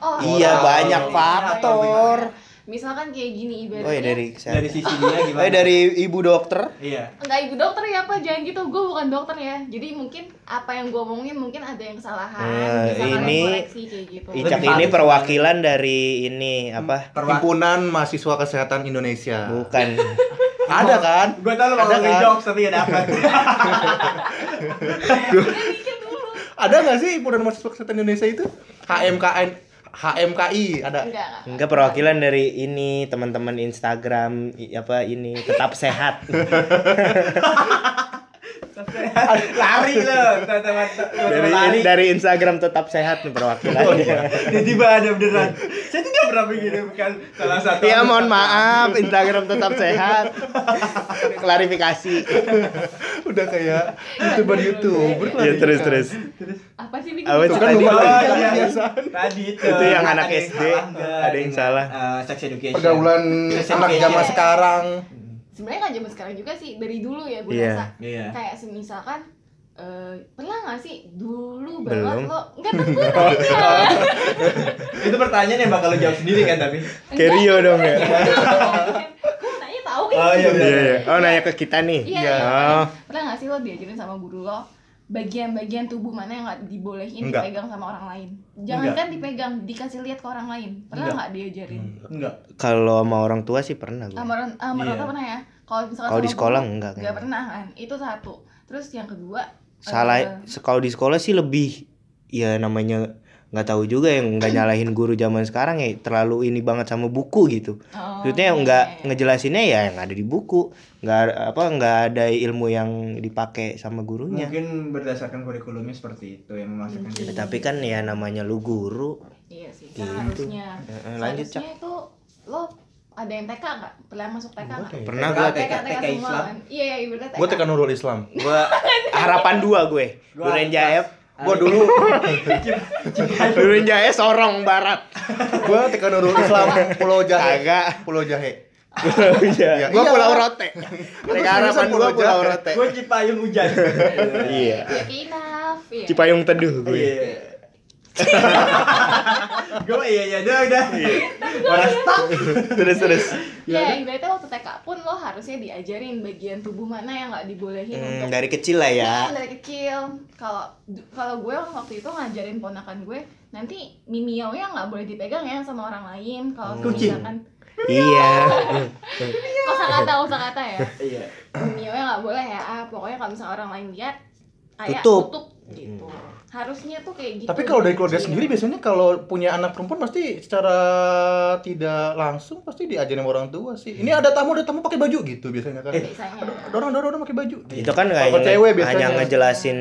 Oh, Iya Moral. banyak Iya, faktor. Misalkan kayak gini ibaratnya. Oh ya dari dari kesehatan. sisi dia gimana Oh ya dari ibu dokter. iya Enggak ibu dokter ya apa jangan gitu gue bukan dokter ya jadi mungkin apa yang gue omongin mungkin ada yang kesalahan Nah, bisa ini- koreksi kayak gitu Icak ini perwakilan dari ini apa? Himpunan Mahasiswa Kesehatan Indonesia. Bukan. Ada kan? Gue tau lo mau Ada kan? jokes tapi gak dapet Ada nggak sih Himpunan Mahasiswa Kesehatan Indonesia itu? HMKN HMKI ada. enggak enggak Enggak perwakilan dari ini teman-teman Instagram apa ini tetap sehat. Lari lo teman-teman dari lari dari Instagram tetap sehat nih perwakilannya. Tiba-tiba ada beneran Saya tidak pernah mengirimkan salah satu Ya mohon maaf Instagram tetap sehat. Klarifikasi. Udah kayak YouTuber YouTuber. Ya terus terus. apa sih bikin Apa sih kan tadi? Oh, kan iya. Tadi itu Itu yang anak Ada SD, ada yang salah. eh, sex education Pergaulan anak zaman sekarang. Sebenarnya kan zaman sekarang juga sih dari dulu ya gue Iya. rasa Iya kayak semisalkan eh pernah nggak sih dulu Belum. banget lo enggak kan gue nanya Itu pertanyaan yang bakal lo jawab sendiri kan tapi Kerio dong ya. gue nanya tahu kan Oh iya benar Iya iya. Oh nanya ke kita nih. Iya. Oh. pernah nggak sih lo diajarin sama guru lo bagian-bagian tubuh mana yang nggak dibolehin Enggak. dipegang sama orang lain jangan kan dipegang dikasih lihat ke orang lain pernah Enggak. nggak diajarin Enggak Kalau sama orang tua sih pernah gue. sama orang sama orang Iya. tua pernah ya kalau misalkan Kalau di sama sekolah guru, enggak nggak kayaknya. pernah kan itu satu terus yang kedua Salah eh, kalau di sekolah sih lebih ya namanya nggak tahu juga yang nggak nyalahin guru zaman sekarang ya terlalu ini banget sama buku gitu. oh, Maksudnya iya, nggak iya, iya. ngejelasinnya ya yang ada di buku, nggak apa nggak ada ilmu yang dipakai sama gurunya. Mungkin berdasarkan kurikulumnya seperti itu yang memasukkan Mungkin. gitu. Tapi kan ya namanya lu guru. iya sih Gitu. seharusnya Eh, lanjut cak. itu lo ada yang TK nggak pernah masuk TK Enggak nggak. Pernah TK, gue TK TK TK Islam. kan iya iya ibaratnya TK Gue tekan Nurul Islam. Gua harapan dua gue. Gua Duren Gue dulu Duren Jaep Sorong Barat. gue tekan Nurul Islam Pulau Jahe. Kagak. Pulau Jahe. Pulau Iya. Gua Iya. Pulau Rote. Mereka harapan Pulau gua Pulau Jahe. Rote. Gue Cipayung hujan. Iya. ya iya Cipayung Teduh gue. Iya. Gue iya iya udah udah. Orang stop. Terus terus. ya ibaratnya waktu TK pun lo harusnya diajarin bagian tubuh mana yang nggak dibolehin Hmm, untuk dari kecil lah ya. Nah, dari kecil kalau kalau gue waktu itu ngajarin ponakan gue nanti mimiau nya nggak boleh dipegang ya sama orang lain kalau Kucing. misalkan Iya. kosa kata kosa kata ya Iya. mimiau nya nggak boleh ya ah, pokoknya kalau misalkan orang lain lihat kayak Tutup. tutup gitu harusnya tuh kayak gitu Tapi kalau dari keluarga kecil. sendiri biasanya kalau punya anak perempuan pasti secara tidak langsung pasti diajarin sama orang tua sih. Ini ada tamu ada tamu pakai baju gitu biasanya kan. biasanya Dorong dorong dorong pakai baju. itu kan Kalau kayaknya cewek biasanya. hanya ngejelasin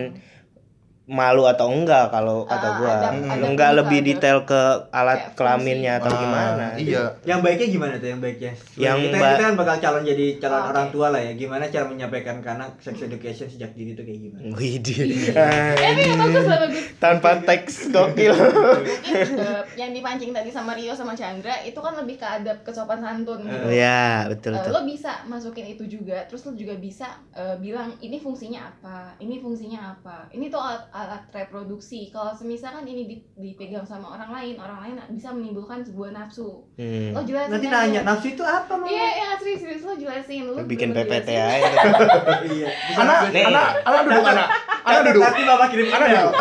malu atau enggak kalau kata Ah, gua ada- ada enggak lebih ada. detail ke alat Kayak kelaminnya atau Ah, gimana Iya. Yang baiknya gimana tuh yang baiknya? Yang kita, ba- kita kan bakal calon jadi calon Oke. orang tua lah ya. Gimana cara menyampaikan ke anak sex education sejak dini tuh kayak gimana? Widih. eh bagus lah bagus tanpa teks gokil mungkin eh, yang dipancing tadi sama Rio sama Chandra itu kan lebih ke adab kesopan santun gitu. ya betul Eh, betul lo bisa masukin itu juga terus lo juga bisa eh, bilang ini fungsinya apa ini fungsinya apa ini tuh alat, reproduksi kalau misalkan ini di- dipegang sama orang lain orang lain bisa menimbulkan sebuah nafsu Hmm. lo jelasin Nanti nanya nafsu itu apa mama? iya iya serius serius lo jelasin lo bikin PPT aja Iya. Anak, anak, anak duduk anak. Anak duduk. Nanti bapak kirim Anak email. duduk.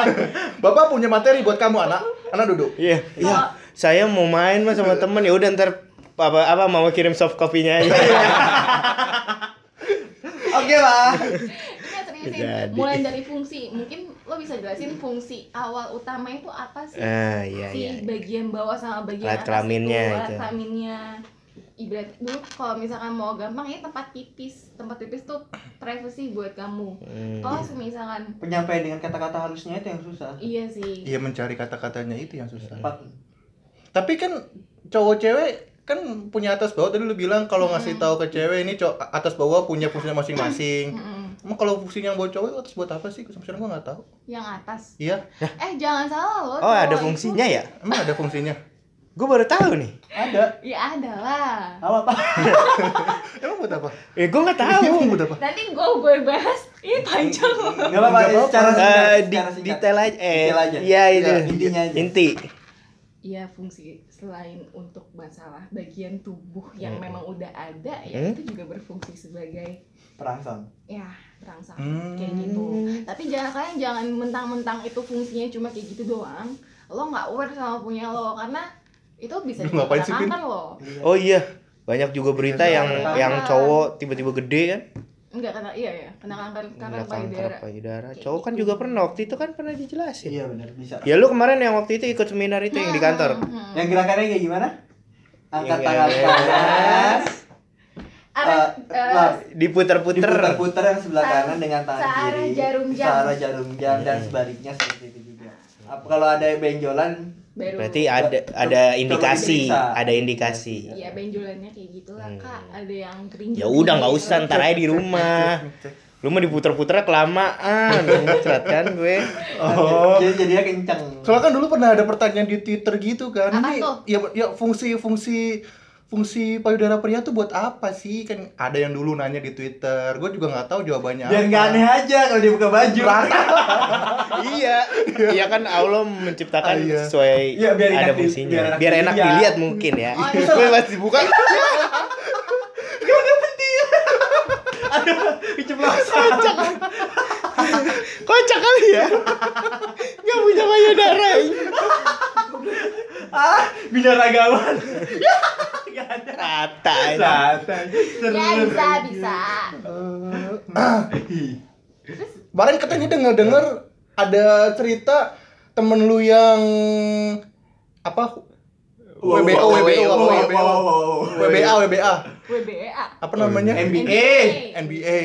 Bapak punya materi buat kamu anak. Anak duduk. iya iya saya mau main mas sama temen ya udah ntar apa apa mau kirim soft copy-nya aja Oke lah. Iya seriusin Jadi. mulai dari fungsi mungkin lo bisa jelasin fungsi awal utama itu apa sih ah iya si iya bagian bawah sama bagian Alat atas kelaminnya itu, alat itu. kelaminnya ibarat dulu kalau misalkan mau gampang ya tempat pipis tempat pipis tuh privacy buat kamu Hmm. kalau misalkan Penyampaian dengan kata-kata halusnya itu yang susah. iya sih Iya mencari kata-katanya itu yang susah. Pak, Tapi kan cowok cewek kan punya atas bawah tadi lu bilang kalau ngasih tahu ke cewek ini cowok atas bawah punya fungsinya masing-masing. Mm-mm. Emang kalau fungsinya yang buat cowok atas buat apa sih? Sampai sekarang gua nggak tahu. yang atas Iya, eh jangan salah lo oh ada fungsinya itu- ya emang ada fungsinya. gue baru tahu nih Ada. ya ada lah apa pak? Emang buat apa? eh gue nggak tahu Emang buat apa? nanti gue gue bahas ini panjang loh Gak apa-apa. Nggak apa-apa. Secara singkat. Eh, di, detail aja eh Detail aja. iya itu Ya, intinya aja. inti Iya fungsi selain untuk masalah bagian tubuh yang Hmm. memang udah ada ya Hmm. itu juga berfungsi sebagai Perangsang. ya terangsang Hmm. kayak gitu tapi jangan kalian jangan mentang-mentang itu fungsinya cuma kayak gitu doang lo nggak aware sama punya lo karena itu bisa kanker lo oh iya banyak juga berita Iya, yang kanker. yang cowok tiba-tiba gede kan enggak kena iya ya kena kanker kanker Kena kanker payudara payudara cowok kan gitu. juga pernah waktu itu kan pernah dijelasin Iya benar bisa. ya lu kemarin yang waktu itu ikut seminar itu yang di kantor Hmm, hmm. Yang gerakannya kayak gimana? Angkat Yang tangan Eh, eh, lah, diputer-puter diputar-putar yang sebelah kanan dengan tangan searah kiri. jarum jam. Searah jarum jam dan sebaliknya seperti itu juga. Apa kalau ada benjolan? Baru berarti ada ada indikasi ada indikasi Iya benjolannya kayak gitulah Hmm. kak ada yang kering ya udah nggak usah ntar aja di rumah lu mah diputer-puter kelamaan muncrat kan gue Oh. Jadi jadinya kenceng. Soalnya kan dulu pernah ada pertanyaan di Twitter gitu kan. Apa Ini tuh? ya ya fungsi fungsi fungsi payudara pria tuh buat apa sih? Kan ada yang dulu nanya di Twitter. Gue juga nggak tahu jawabannya Biar nggak aneh aja kalau dia buka baju. iya iya kan Allah menciptakan Ah, iya. sesuai Iya, biar ada enak di- fungsinya biar biar enak enak, dilihat. dilihat mungkin ya Oh, iya. gue pas dibuka Keceplosan. kocak kali ya nggak punya payudara ah, binaragawan. Aja. Santai. ya bisa bisa Kemarin katanya denger denger ada cerita temen lu yang apa WBO WBO WBO. WBA WBA WBA apa namanya NBA. NBA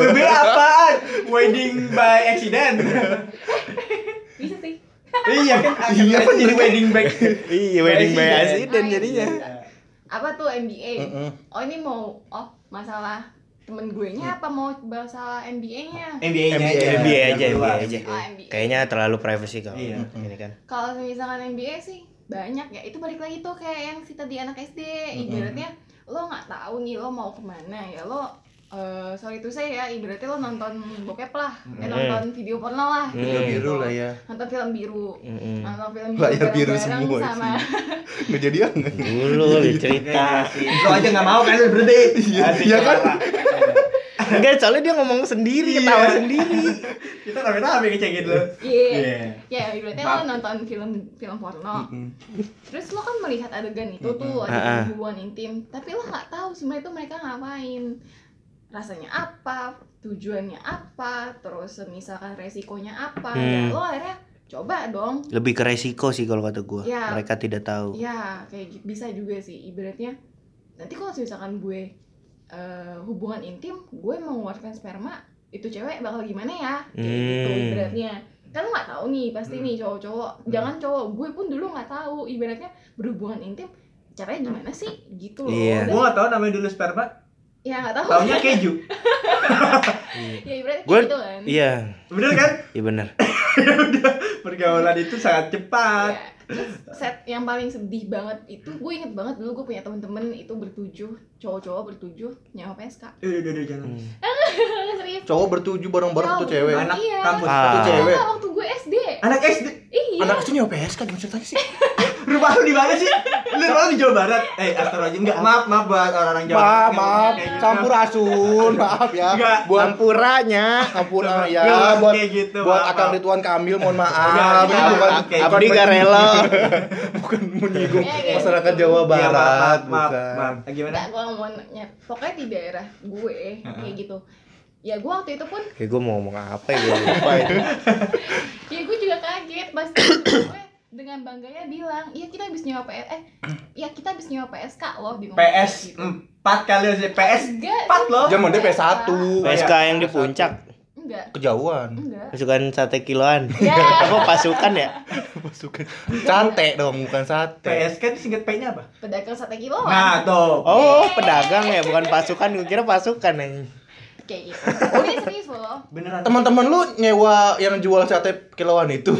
WB apaan? Wedding by accident. bisa sih iya kan Iya, akhirnya jadi wedding back. iya wedding by Accident. accident jadinya apa tuh MBA Mm-mm. oh ini mau oh masalah temen gue nya apa? Mau masalah MBA nya NBA nya NBA, aja. NBA aja luas. aja. Oh, kayaknya terlalu privacy kalau Iya. ini kan. Kalau misalkan MBA sih banyak ya. Itu balik lagi tuh kayak yang si tadi anak SD ibaratnya lo nggak tahu nih lo mau ke mana ya. Lo eh sorry itu saya ya ibaratnya lo nonton bokep lah Mm. ya nonton video porno lah Hmm. Video biru lah ya nonton film biru Mm-mm. nonton film biru Layar biru semua sama nggak jadian dulu lu cerita Itu aja nggak mau kan berhenti. Asik, Iya kan? Enggak soalnya dia ngomong sendiri Iya. ketawa sendiri Kita rame-rame ngecekin lu. iya Iya. ya ibaratnya Maaf. lo nonton film film porno Mm-mm. terus lo kan melihat adegan itu tuh Ah, ah. adegan hubungan intim tapi lo nggak tahu sebenarnya itu mereka ngapain rasanya apa tujuannya apa terus misalkan resikonya apa Hmm. ya lo akhirnya coba dong Lebih ke resiko sih kalau kata gua. Ya. Mereka tidak tahu. ya kayak gitu bisa juga sih ibaratnya nanti kalau misalkan gue eh, hubungan intim gue mengeluarkan sperma itu cewek bakal gimana ya kayak gitu Hmm. ibaratnya kan lo nggak tahu nih pasti nih cowok-cowok jangan cowok gue pun dulu nggak tahu ibaratnya berhubungan intim caranya gimana sih gitu loh Iya. Dan- Gua gak tau namanya dulu sperma, ya nggak tahu taunya keju. ya ibaratnya Gua- gitu kan Iya, Bener kan? iya bener. Pergaulan itu sangat cepat. Ya, terus set yang paling sedih banget itu gue inget banget dulu gue punya temen-temen itu bertujuh cowok-cowok bertujuh nyawa PSK Eh, udah, udah, jangan. Hmm. serius Cowok bertuju bareng-bareng satu cewek. Anak iya. kampus. Ah. Satu cewek. Waktu gue SD Anak SD, iya Anak itu nyawa PSK gimana ceritanya sih? rumah lu di mana sih? Lu rumah lu di Jawa Barat. Eh, astagfirullahaladzim. Enggak, maaf, maaf buat orang-orang Jawa Maaf, Barat. maaf, gitu. Sampurasun, maaf ya. Enggak. Buat Sampuranya. Sampura ya, Enggak, buat kayak gitu, buat Akang maaf. Ridwan Kamil mohon maaf. Ini enggak, bukan oke. Abdi gak rela. bukan menyinggung Iya, masyarakat Jawa Iya, maaf, Barat, maaf, maaf. Eh, Gimana? Enggak, mau nanya pokoknya di daerah gue kayak gitu ya gue waktu itu pun Kayak gue mau ngomong apa ya gue lupa itu. ya gue juga kaget pasti gue dengan bangganya bilang iya kita habis nyewa PS eh ya kita habis nyewa PSK loh di PS gitu. 4 kali aja PS 4 loh. Zaman dia PS1. PSK yang di puncak. enggak Kejauhan. enggak Pasukan sate kiloan. ya Apa pasukan ya? Pasukan. Sate dong, bukan sate. PS kan singkat P-nya apa? pedagang sate kiloan Nah, tuh. Oh, pedagang ya, bukan pasukan. Gue kira pasukan nih. Kayak gitu oh ini serius loh Beneran. Teman-teman lu nyewa yang jual sate kiloan itu.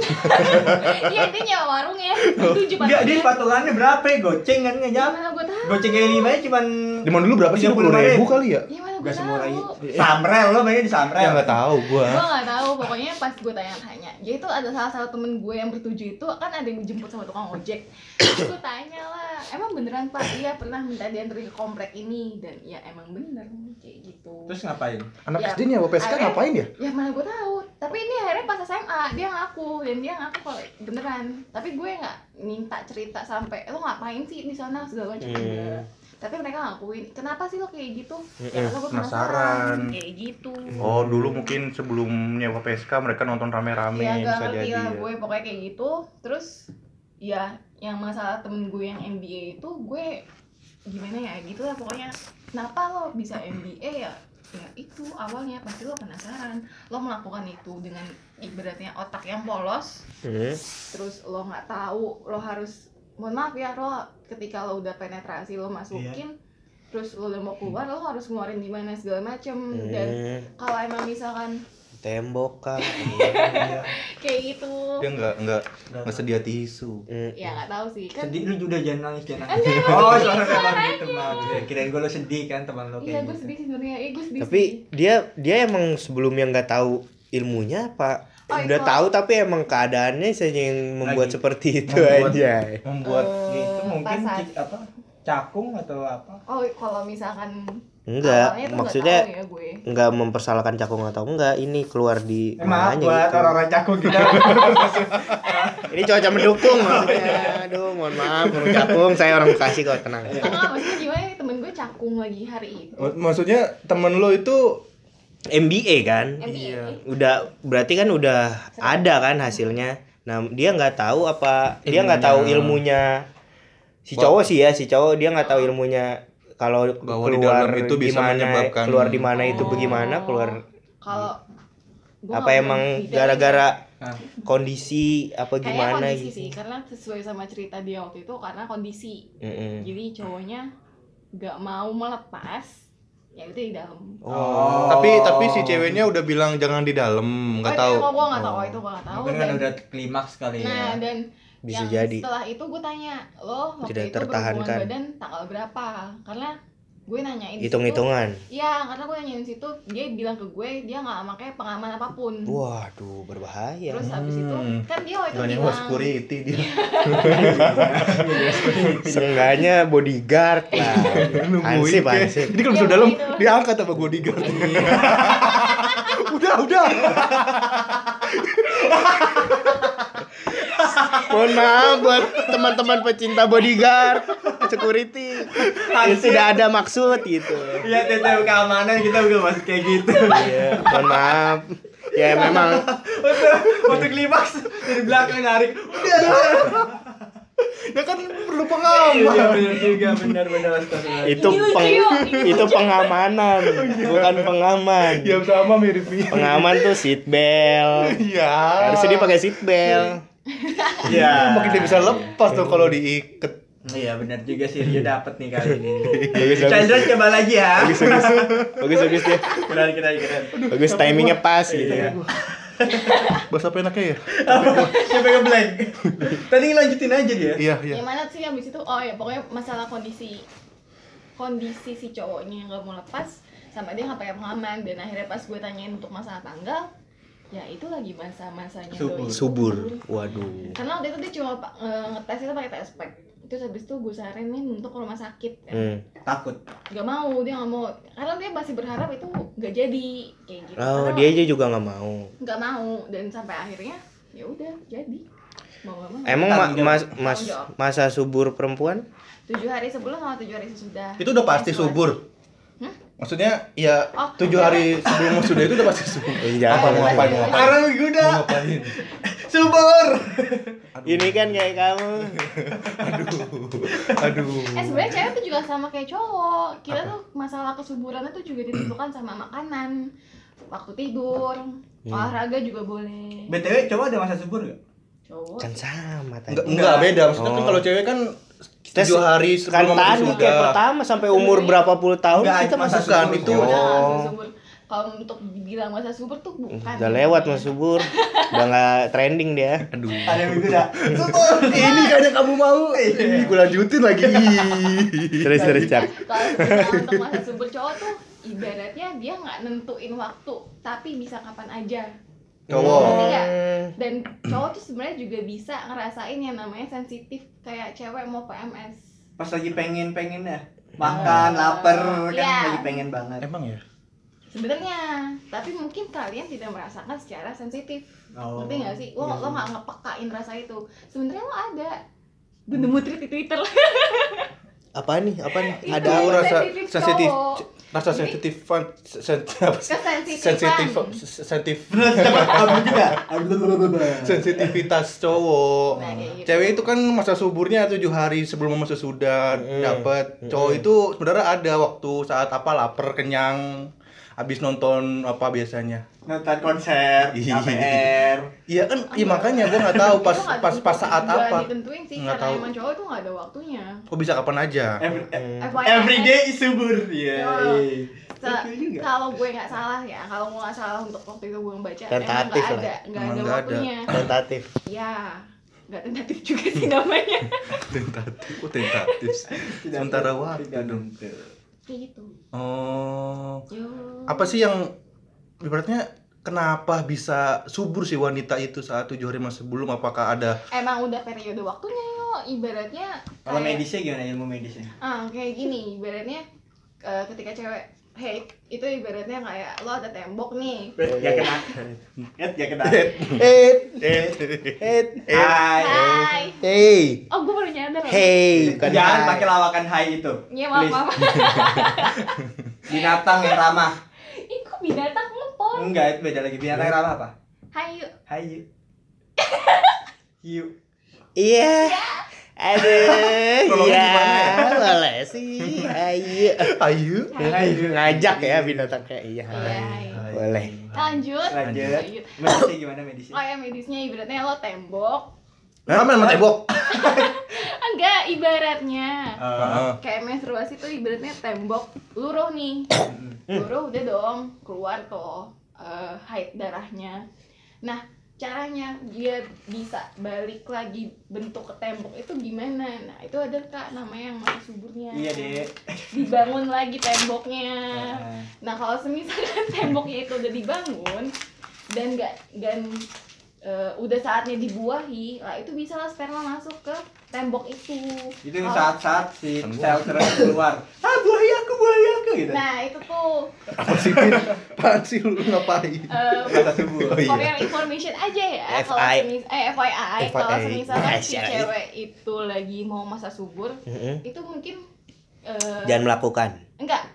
iya dia nyewa warung ya tujuh Enggak, dia patulannya berapa ya? Goceng kan enggak tahu Goceng kali lima cuman Di mana dulu berapa sih? 35 Puluh ribu kali ya? gue Gak semurah tahu itu. Samrel lo mainnya di Samrel. Ya nggak tahu gua. gue nggak tahu pokoknya pas gue tanya-tanya dia itu ada salah satu temen gue yang bertuju itu kan ada yang dijemput sama tukang ojek terus gue tanya lah emang beneran pak iya pernah minta dianterin ke komplek ini dan ya emang bener kayak gitu Terus ngapain? Anak Ya, SD nyewa PSK akhirnya- ngapain ya? ya mana gue tahu tapi ini akhirnya pas SMA dia ngaku dan dia ngaku kalau beneran tapi gue nggak minta cerita sampai lo ngapain sih di sana segala macam Hmm. enggak. tapi mereka ngakuin kenapa sih lo kayak gitu ya Mm-mm. karena gue Penasaran. kayak gitu Oh, dulu mungkin sebelum nyewa PSK mereka nonton rame-rame ya bisa ngerti jadi. lah ya. gue pokoknya kayak gitu terus ya yang masalah temen gue yang MBA itu gue gimana ya gitu lah pokoknya kenapa lo bisa MBA ya ya itu awalnya pasti lo penasaran lo melakukan itu dengan ibaratnya otak yang polos Hmm. terus lo nggak tahu lo harus mohon maaf ya lo ketika lo udah penetrasi lo masukin terus lo udah mau keluar lo harus ngeluarin di mana segala macem dan Hmm. kalau emang misalkan Tembok kah? kayak gitu Dia nggak nggak nggak sedia tisu. Hmm. ya nggak tahu sih kan Sedih lu udah jangan nangis jangan nangis. Oh, emang suaranya. gitu maaf. Ya, Kirain gue lo sedih kan teman lo Iya, kayak gue gitu. sedih sih sebenarnya. Eh, gue sedih. Tapi dia dia emang sebelumnya nggak tahu ilmunya apa? Oh, Udah tahu tapi emang keadaannya saja yang membuat Lagi. seperti itu Membuat- aja. Membuat Eh, Gitu mungkin cik- apa? Cakung atau apa? Oh, kalau misalkan Enggak, awalnya maksudnya ya gue. nggak mempersalahkan cakung atau enggak ini keluar di Eh, maaf mananya buat gitu. orang-orang cakung gitu. Ini cuaca mendukung maksudnya. Aduh, mohon maaf orang cakung, saya orang Bekasi kok tenang. Enggak, maksudnya gimana temen gue cakung lagi hari itu. Mak- Maksudnya temen lo itu MBA kan? MBA. Udah berarti kan udah ada kan hasilnya. Nah, dia nggak tahu apa dia nggak tahu ilmunya si cowok sih ya, si cowok dia nggak tahu ilmunya kalau Bahwa di keluar dalam itu bisa gimana, menyebabkan- keluar di mana itu Oh. bagaimana, keluar Kalau apa emang gara-gara Nah, kondisi apa Kayaknya gimana kondisi gitu. sih, karena sesuai sama cerita dia waktu itu karena kondisi. Mm-mm. Jadi cowoknya nggak mau melepas, ya itu di dalam. Oh. tapi tapi si ceweknya udah bilang jangan di dalam, nggak oh, tahu. itu gue nggak tahu, itu gue nggak tahu. mungkin kan dan- udah klimaks kali Nah, ya. dan Bisa yang jadi. setelah itu gue tanya lo waktu Tidak itu tertahankan. berhubungan badan tanggal berapa karena gue nanyain di situ- Hitung-hitungan. Iya, karena gue nanyain situ dia bilang ke gue dia nggak pakai pengaman apa pun. Waduh, berbahaya. Terus habis itu Hmm. kan dia waktu itu bilang security dia. Seenggaknya bodyguard lah. Kayak- hansip. Jadi kalau Iya, masuk dalam diangkat sama bodyguard. udah, udah. Mohon maaf buat teman-teman pecinta bodyguard. security. Ya, tidak ada maksud gitu. Iya, TTW keamanan kita udah masuk kayak gitu. Iya, mohon maaf. Ya memang Waktu waktu klimaks dari belakang narik. Udah. Ya kan perlu Iya pengaman. benar juga, benar benar itu peng- itu pengamanan, bukan pengaman. Ya sama mirip-mirip. Pengaman tuh seat belt. Iya. Harusnya dia pakai seat belt. Iya. Makin dia bisa lepas tuh kalau diikat. Iya benar juga sih Rio dapet nih kali ini. Bagus bagus. Chandra coba lagi ya. Bagus bagus. Bagus bagus deh. Keren keren keren. Bagus timingnya pas gitu Iya. ya. Bahasa apa enaknya ya? Siapa yang blank? Tadi lanjutin aja dia. Iya, iya. Gimana sih abis itu? Oh ya pokoknya masalah kondisi kondisi si cowoknya yang gak mau lepas sama dia nggak pakai pengaman dan akhirnya pas gue tanyain untuk masalah tanggal ya itu lagi masa-masanya Subur. doi. Subur. Waduh. karena waktu itu dia cuma nge- ngetes itu pakai tes pack terus habis itu gue saranin untuk ke rumah sakit ya. Hmm. Takut. nggak mau dia nggak mau karena dia masih berharap itu nggak jadi kayak gitu Oh, Karena dia aja juga nggak mau. nggak mau dan sampai akhirnya ya udah jadi mau nggak mau Emang ma- mas, mas masa subur perempuan? tujuh hari sebelum sama tujuh hari sesudah Itu udah pasti subur. Hah? Maksudnya ya Oh, tujuh hari sebelum sudah itu udah pasti subur. Iya, Apa mau ngapain? Mau ngapain? Sekarang gue udah Mau ngapain? subur. Ini kan kayak kamu. Aduh. Eh sebenarnya cewek tuh juga sama kayak cowok. Kita tuh masalah kesuburannya tuh juga ditentukan sama makanan, waktu tidur, olahraga juga boleh. BTW coba ada masa subur gak? Cowok. Kan sama tadi. Enggak, enggak beda. Maksudnya kan Oh. kalau cewek kan Kita tujuh hari kan sebelum tadi kayak pertama sampai umur berapa puluh tahun Enggak, kita masa bukan, subur. itu. Oh. masa. Kalau untuk dibilang masa subur tuh bukan. Udah lewat mas subur. Udah nggak trending dia. Aduh. Ada yang udah subur. Ini kayaknya kamu mau. Ini gue lanjutin lagi. Terus terus cak. Kalau untuk masa subur cowok tuh ibaratnya dia nggak nentuin waktu, tapi bisa kapan aja. Cowok. Ngerti nggak? Dan cowok tuh sebenarnya juga bisa ngerasain yang namanya sensitif kayak cewek mau PMS. Pas lagi pengen pengen ya makan lapar kan Iya. lagi pengen banget. Emang ya? sebenarnya tapi mungkin kalian tidak merasakan secara sensitif Oh. ngerti nggak sih lo Iya lo nggak ngepekain rasa itu sebenarnya lo ada nemu tweet di twitter Apa nih? Apa nih? Itu. Ada Aku rasa sensitif rasa sensitif apa? Kesensitifan. sensitif sensitif sensitivitas cowok. Nah, gitu. Cewek itu kan masa suburnya tujuh hari sebelum masa sudah Mm. dapat. Cowok itu sebenarnya ada waktu saat apa lapar kenyang habis nonton apa biasanya. Nonton konser, Iya. KPR. Iya kan, iya makanya gua nggak tahu pas Itu pas pas saat apa. ditentuin sih Nggak tahu. emang cowok tuh nggak ada waktunya Kok bisa kapan aja? Every, every day is subur. Iya. Se- Betul juga. kalau gue nggak salah ya kalau gue nggak salah untuk waktu itu gue membaca emang Tentatif nggak lah. ada nggak ada nggak ada. waktunya Tentatif. ya nggak tentatif juga sih namanya tentatif, oh tentatif. Sementara waktu dong. Kayak gitu Oh, Yo. apa sih yang ibaratnya kenapa bisa subur si wanita itu saat tujuh hari masa sebelum? Apakah ada emang udah periode waktunya yo ibaratnya Kalau kayak- medisnya gimana ilmu medisnya? ah kayak gini ibaratnya eh, ketika cewek hate itu ibaratnya kayak lo ada tembok nih Ya kena. Ya ya kena. Eh, eh, eh, Hai. hai hey, oh gue baru nyadar hey, bukan Jangan pakai lawakan hai itu. Iya maaf maaf Binatang yang ramah. Ih kok binatang ngepon Enggak, itu beda lagi. Binatang yang ramah apa? Hai yuk Hai. Yu. Yu. Iya. Aduh, iya, gimana ya? boleh sih. Ayo. Ayu? Hai. Yu. Ngajak ya binatang kayak iya. Iya, iya. Boleh. lanjut Lanjut. Lanjut. Medisnya gimana medisnya? oh ya medisnya ibaratnya lo tembok main sama tembok? enggak ibaratnya Heeh. kayak menstruasi tuh ibaratnya tembok luruh nih luruh udah dong keluar tuh eh, haid darahnya nah caranya dia bisa balik lagi bentuk ke tembok itu gimana? Nah itu ada kak namanya yang masa suburnya. Iya, Dek. dibangun lagi temboknya. Eh, nah kalau semisalkan temboknya itu udah dibangun dan nggak dan eh, udah saatnya dibuahi lah itu bisa lah sperma masuk ke tembok itu itu Kalau- saat-saat si Kan gua. shelter keluar ah buaya aku buaya aku gitu nah itu tuh Apa sih? Apaan sih lu ngapain? eh, kata subuh Oh, iya. For your information aja ya, kalau FI. semis eh FYI, kalau FYI. semisalnya si cewek itu lagi mau masa subur, itu mungkin eh, Jangan melakukan. enggak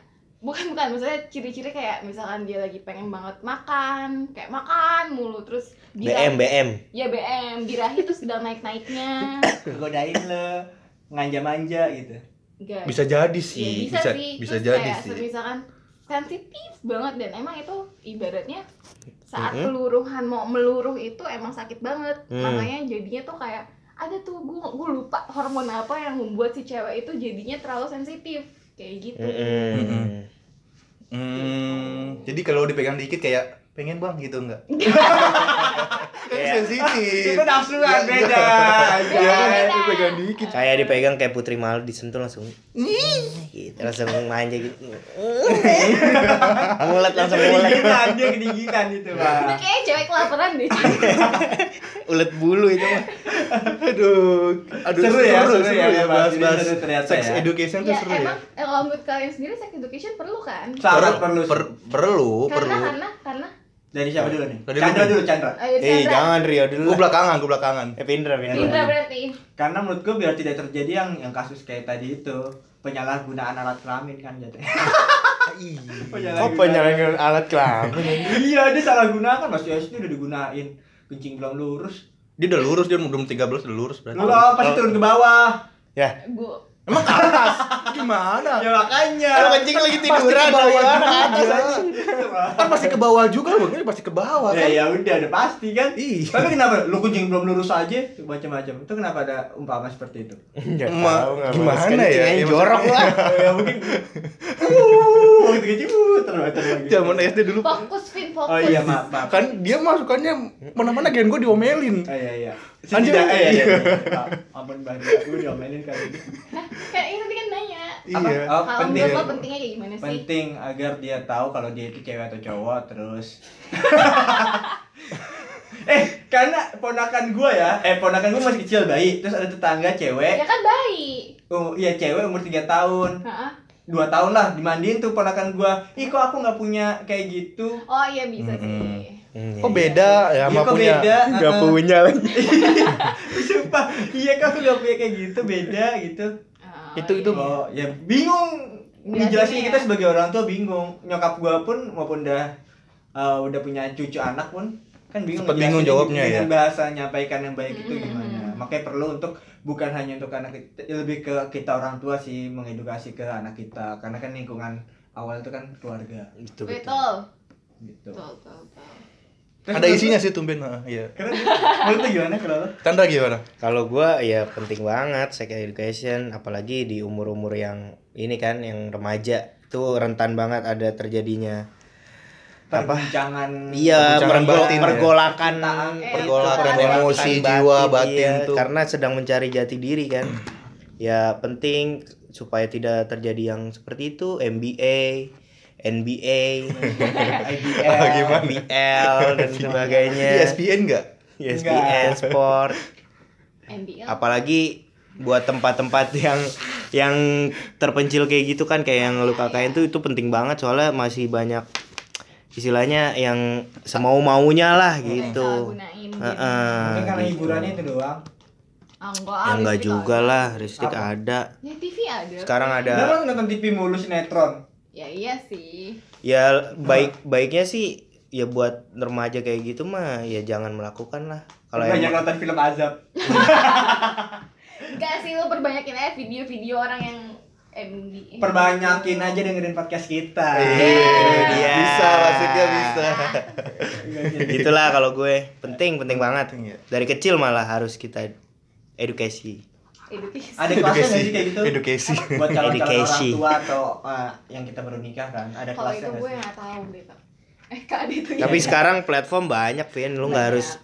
bukan bukan maksudnya ciri-ciri kayak misalkan dia lagi pengen banget makan kayak makan mulu terus BM BM. ya BM birahi tuh sedang naik naiknya godain lo nganja-manja gitu enggak Bisa jadi ya, sih, bisa, bisa sih bisa Terus jadi kayak sih. misalkan sensitif banget dan emang itu ibaratnya saat Mhm. peluruhan mau meluruh itu emang sakit banget Hmm. makanya jadinya tuh kayak ada tuh gue gue lupa hormon apa yang membuat si cewek itu jadinya terlalu sensitif kayak gitu Mm-mm. Hmm, jadi kalau dipegang dikit kayak pengen bang gitu enggak? Kayak- sensitif. itu nafsu kan Ya, beda Iya kan dipegang dikit. Kayak dipegang kayak Putri Malu disentuh langsung. Gitu, langsung manja gitu. mulet langsung mulet. kedinginan dia kedinginan itu Itu pak kayaknya cewek kelaparan deh Ulet bulu itu mah. Aduh, aduh Seru ya, seru ya, ya Mas. bahas Ini bahas seru ternyata sex ya. education tuh ya seru ya. emang eh, kalau menurut kalian sendiri sex education perlu kan sangat perlu Per- perlu, karena perlu. karena karena dari siapa dulu nih Dari Chandra dulu. Chandra ayo Eh, Chandra jangan Rio dulu. Gue belakangan, gue belakangan. Eh, Pindra, Pindra. Indra berarti karena menurut gue biar tidak terjadi yang yang kasus kayak tadi itu penyalahgunaan alat kelamin kan jadi Kok penyalahgunaan alat kelamin? iya dia salah gunakan masih SD udah digunain kencing belum lurus Dia udah lurus, dia belum 13 udah lurus berarti. lu pasti turun ke bawah Ya. gue Emang ke atas? Gimana? ya makanya Kalau kencing lagi Pasti tiduran ke bawah juga. atas aja. Kan pasti ke bawah juga, makanya pasti ke bawah ya kan. ya udah udah pasti kan Iya. tapi kenapa lu kencing belum lurus aja macam-macam itu kenapa ada umpama seperti itu Enggak tahu gimana ya? Ya, jorok maksudnya- lah. ya mungkin uh gitu kencing uh terbatas lagi Zaman SD dulu fokus fin fokus oh iya maaf maaf kan dia masukannya mana-mana gen gue diomelin. Oh iya iya. Anjir. Setidak, iya iya. iya. Ampun banget, gue diomelin kali ini. nah kan ini tadi kan nanya Apa? Iya. Oh, kalau penting. menurut lo pentingnya kayak gimana sih Penting agar dia tahu kalau dia itu cewek atau cowok terus. eh, karena ponakan gua ya, eh ponakan gua masih kecil bayi, terus ada tetangga cewek, ya kan bayi oh iya cewek umur 3 tahun, Heeh. dua tahun lah dimandiin tuh ponakan gua. Ih kok aku nggak punya kayak gitu? oh iya bisa Mm-mm. sih Hmm, Kok iya. beda ya Iya sama kok punya? beda? Nggak Heeh. punya lagi. Sumpah, iya kok aku nggak punya kayak gitu, beda gitu. Oh, Itu- itu- iya. Oh, ya bingung. Jelasinnya Dijelasin ya. kita sebagai orang tua bingung. Nyokap gua pun maupun udah uh, udah punya cucu anak pun kan bingung. Sempet bingung jawabnya ya. bahasa nyampaikan yang baik itu Mm-mm. gimana. Makanya perlu untuk bukan hanya untuk anak kita, lebih ke kita orang tua sih mengedukasi ke anak kita karena kan lingkungan awal itu kan keluarga Betul, betul. betul gitu. betul betul betul Ada isinya sih tumben. Nah, iya. Karena menurut lu gimana kalau? Chandra gimana? Kalau gua ya penting banget sex education apalagi di umur-umur yang ini kan yang remaja itu rentan banget ada terjadinya apa? Perbincangan Iya, batin ya. pergolakan Eh, Pergolakan Pergolakan emosi jiwa batin iya, tuh. karena sedang mencari jati diri kan. ya penting supaya tidak terjadi yang seperti itu MBA, NBA, IBL. Ah, gimana? BL dan sebagainya. ESPN enggak? ESPN Sport. NBL apalagi buat tempat-tempat yang yang terpencil kayak gitu kan kayak yang lu kakain tuh itu penting banget soalnya masih banyak istilahnya yang semau maunya lah gitu gunain Heeh, Mungkin karena gitu. hiburannya itu doang. ah, enggak, ya enggak juga ada. lah listrik ada ya TV ada sekarang ada nonton TV mulu sinetron. Ya iya sih ya baik baiknya sih ya buat remaja kayak gitu mah ya jangan melakukan lah kalau Banyak emang nonton film azab. enggak sih lu perbanyakin aja video-video orang yang MD Perbanyakin aja dengerin podcast kita. Iya, Iya. bisa maksudnya bisa. gitulah kalau gue penting penting banget Penting ya. dari kecil malah harus kita edukasi edukasi Ada kelasnya nggak sih kayak gitu? Edukasi. Buat calon-calon orang Edukasi. tua atau uh, yang kita baru nikah kan, ada kalau kelasnya gue nggak tahu deh Kak. eh kak itu ya Tapi sekarang platform banyak, Vin. Lu nggak harus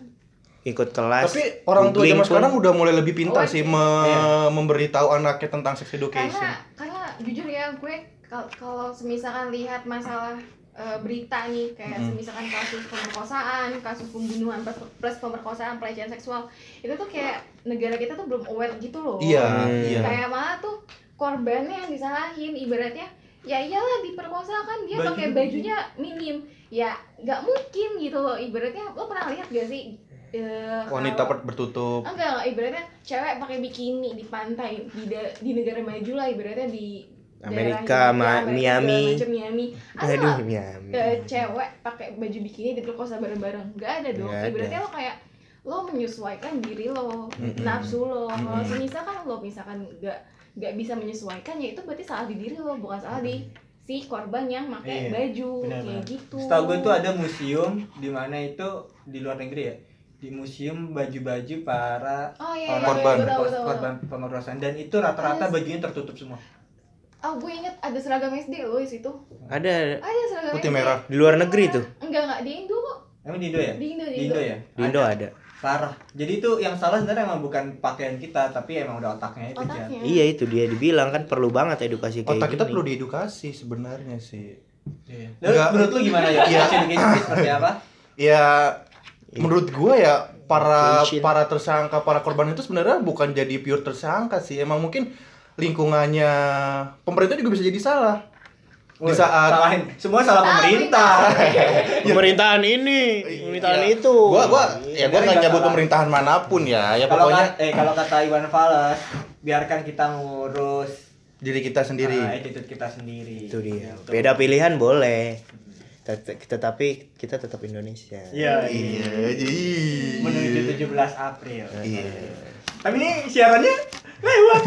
ikut kelas. Tapi orang tua zaman sekarang udah mulai lebih pintar Oh, sih iya. me- Iya. memberitahu anaknya tentang sex education. karena karena jujur ya gue kal- kalau semisalkan lihat masalah eh, berita nih kayak Mm-mm. misalkan kasus pemerkosaan, kasus pembunuhan plus, plus pemerkosaan, pelecehan seksual itu tuh kayak negara kita tuh belum aware gitu loh. Iya, Hmm. iya. Kayak malah tuh korbannya yang disalahin ibaratnya ya iyalah diperkosa kan dia Baju- pakai bajunya minim ya nggak mungkin gitu loh ibaratnya lo pernah lihat gak sih eh, Wanita kalau- bertutup. enggak enggak ibaratnya cewek pakai bikini di pantai di da- di negara maju lah ibaratnya di Amerika, Ma- Amerika, Miami. macam Miami ada Aduh, Miami. eh, cewek pakai baju bikini diperkosa bareng-bareng nggak ada dong Nggak ada. ibaratnya lo kayak lo menyesuaikan diri lo Mm-mm. nafsu lo kalau Mm-mm. semisal kan lo misalkan nggak nggak bisa menyesuaikan ya itu berarti salah di diri lo bukan salah di si korban yang pakai Iya, baju benar, kayak gitu Setahu gue tuh ada museum di mana itu di luar negeri ya. Di museum baju-baju para oh iya, iya, Korban. iya, betul, betul, korban pemerkosaan dan itu rata-rata bajunya tertutup semua. Oh, gue inget ada seragam SD lo di situ. Ada Ada seragam Putih SD. merah. di luar negeri tuh. Enggak, enggak di Indo kok. Emang di Indo ya? Di Indo, di Di Indo. Ya? Di Indo ada. Parah. Jadi itu yang salah sebenarnya emang bukan pakaian kita, tapi emang udah otaknya itu Jan. Otaknya. Iya itu dia dibilang kan perlu banget edukasi kayak Otak kita gini. perlu diedukasi sebenarnya sih. Iya. Lalu Enggak. menurut lu gimana ya? Iya. Seperti apa? Ya menurut gua ya para para tersangka para korban itu sebenarnya bukan jadi pure tersangka sih. Emang mungkin lingkungannya pemerintah juga bisa jadi salah. Di saat salahin. semua salah pemerintah. Pemerintahan ini, pemerintahan Iya. itu. Gua gua ya gua nggak nyebut pemerintahan mana pun ya. Ya kalau pokoknya ka- eh kalau kata Iwan Fals, biarkan kita ngurus diri kita sendiri. ah, attitude kita sendiri. itu dia. Gitu. Beda pilihan boleh. Tet- Tetapi kita tetap Indonesia. Iya, Iya, jadi Menuju 17 April. Iya. Tapi ini siarannya lewat.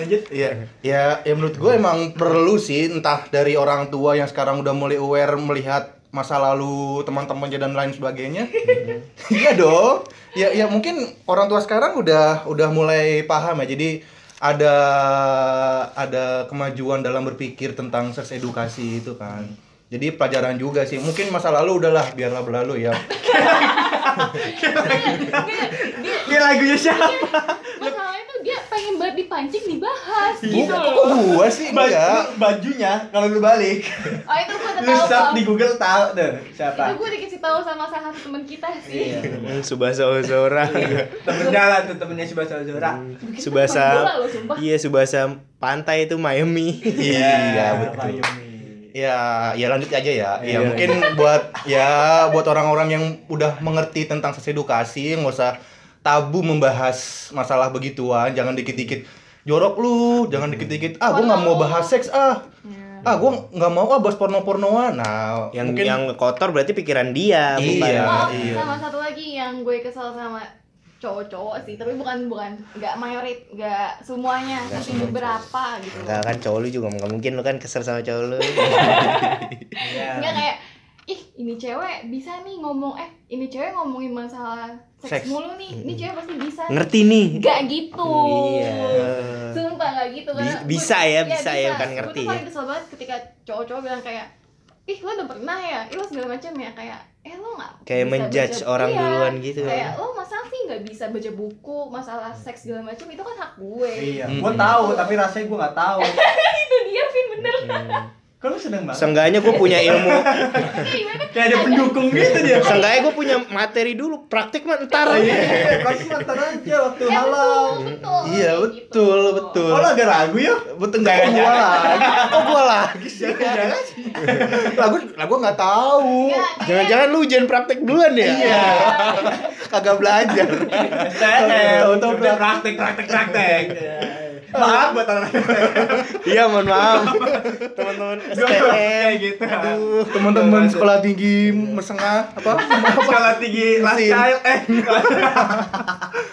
Lanjut. Iya, ya, ya menurut gue emang perlu sih entah dari orang tua yang sekarang udah mulai aware melihat masa lalu teman-temannya dan lain sebagainya. Iya dong. Ya, ya mungkin orang tua sekarang udah udah mulai paham ya. Jadi ada ada kemajuan dalam berpikir tentang seks edukasi itu kan. Jadi pelajaran juga sih. Mungkin masa lalu udahlah biarlah berlalu ya. Ini lagunya siapa? Masalahnya tuh dia pengen banget dipancing dibahas gitu Kok loh. gua sih enggak? Baju, bajunya kalau lu balik, Oh, itu lu tahu. search Bang. di Google tahu Itu siapa. gue dikasih tahu sama salah satu teman kita sih. Iya. Hmm, Subasa Ozora. Temennya lah tuh temennya Subasa. loh, sumpah. Iya, Subasa pantai itu Miami. Iya, betul. Ya, ya lanjut aja ya. Ya Iya. mungkin buat ya buat orang-orang yang udah mengerti tentang seks edukasi nggak usah tabu membahas masalah begituan, jangan dikit-dikit jorok lu, jangan dikit-dikit ah gua nggak mau bahas seks ah. Iya. Ah gua nggak mau ah bahas porno-pornoan. Nah, yang mungkin yang kotor berarti pikiran dia, bukan. Iya. Oh, iya. sama satu lagi yang gue kesel sama cowok-cowok sih, tapi bukan bukan nggak mayorit, nggak semuanya, Nggak tapi beberapa gitu. Enggak kan cowok lu juga nggak mungkin lu kan kesel sama cowok lu. Iya. Enggak kayak ih ini cewek bisa nih ngomong eh ini cewek ngomongin masalah seks, Seks. mulu nih, ini cewek pasti bisa. Ngerti nih. Gak gitu. Iya. Sumpah gak gitu karena bisa gue- ya, bisa ya, bukan Gue ngerti tuh ya. paling kesel banget ketika cowok-cowok bilang kayak ih lo udah pernah ya, ih lo segala macam ya kayak eh lo nggak Kayak menjudge baca- orang iya, duluan gitu. kayak lo masa sih nggak bisa baca buku masalah seks segala macam itu kan hak gue Iya, Hmm. gua tahu tapi rasanya gua nggak tahu. itu dia Vin bener Hmm. Lu seneng banget. Seenggaknya gue punya ilmu. Kayak ada pendukung gitu dia. Seenggaknya gue punya materi dulu. Praktik mah ntar. Iya, pasti ntar aja waktu halal. betul, betul Iya, betul, gitu. betul. Oh, lu agak ragu ya? betul enggak kok gua lagi. Kok gua lagi sih? Jangan. Lagu lagu nggak tahu. Nggak, Jangan-jangan lu ujian praktek duluan ya? Iya. Kagak belajar. STM, Tahu-tahu udah praktek, praktek, praktek. Maaf buat orang Iya, mohon maaf. Teman-teman STM. gitu. Aduh, teman-teman sekolah tinggi mesengah apa? sekolah tinggi child eh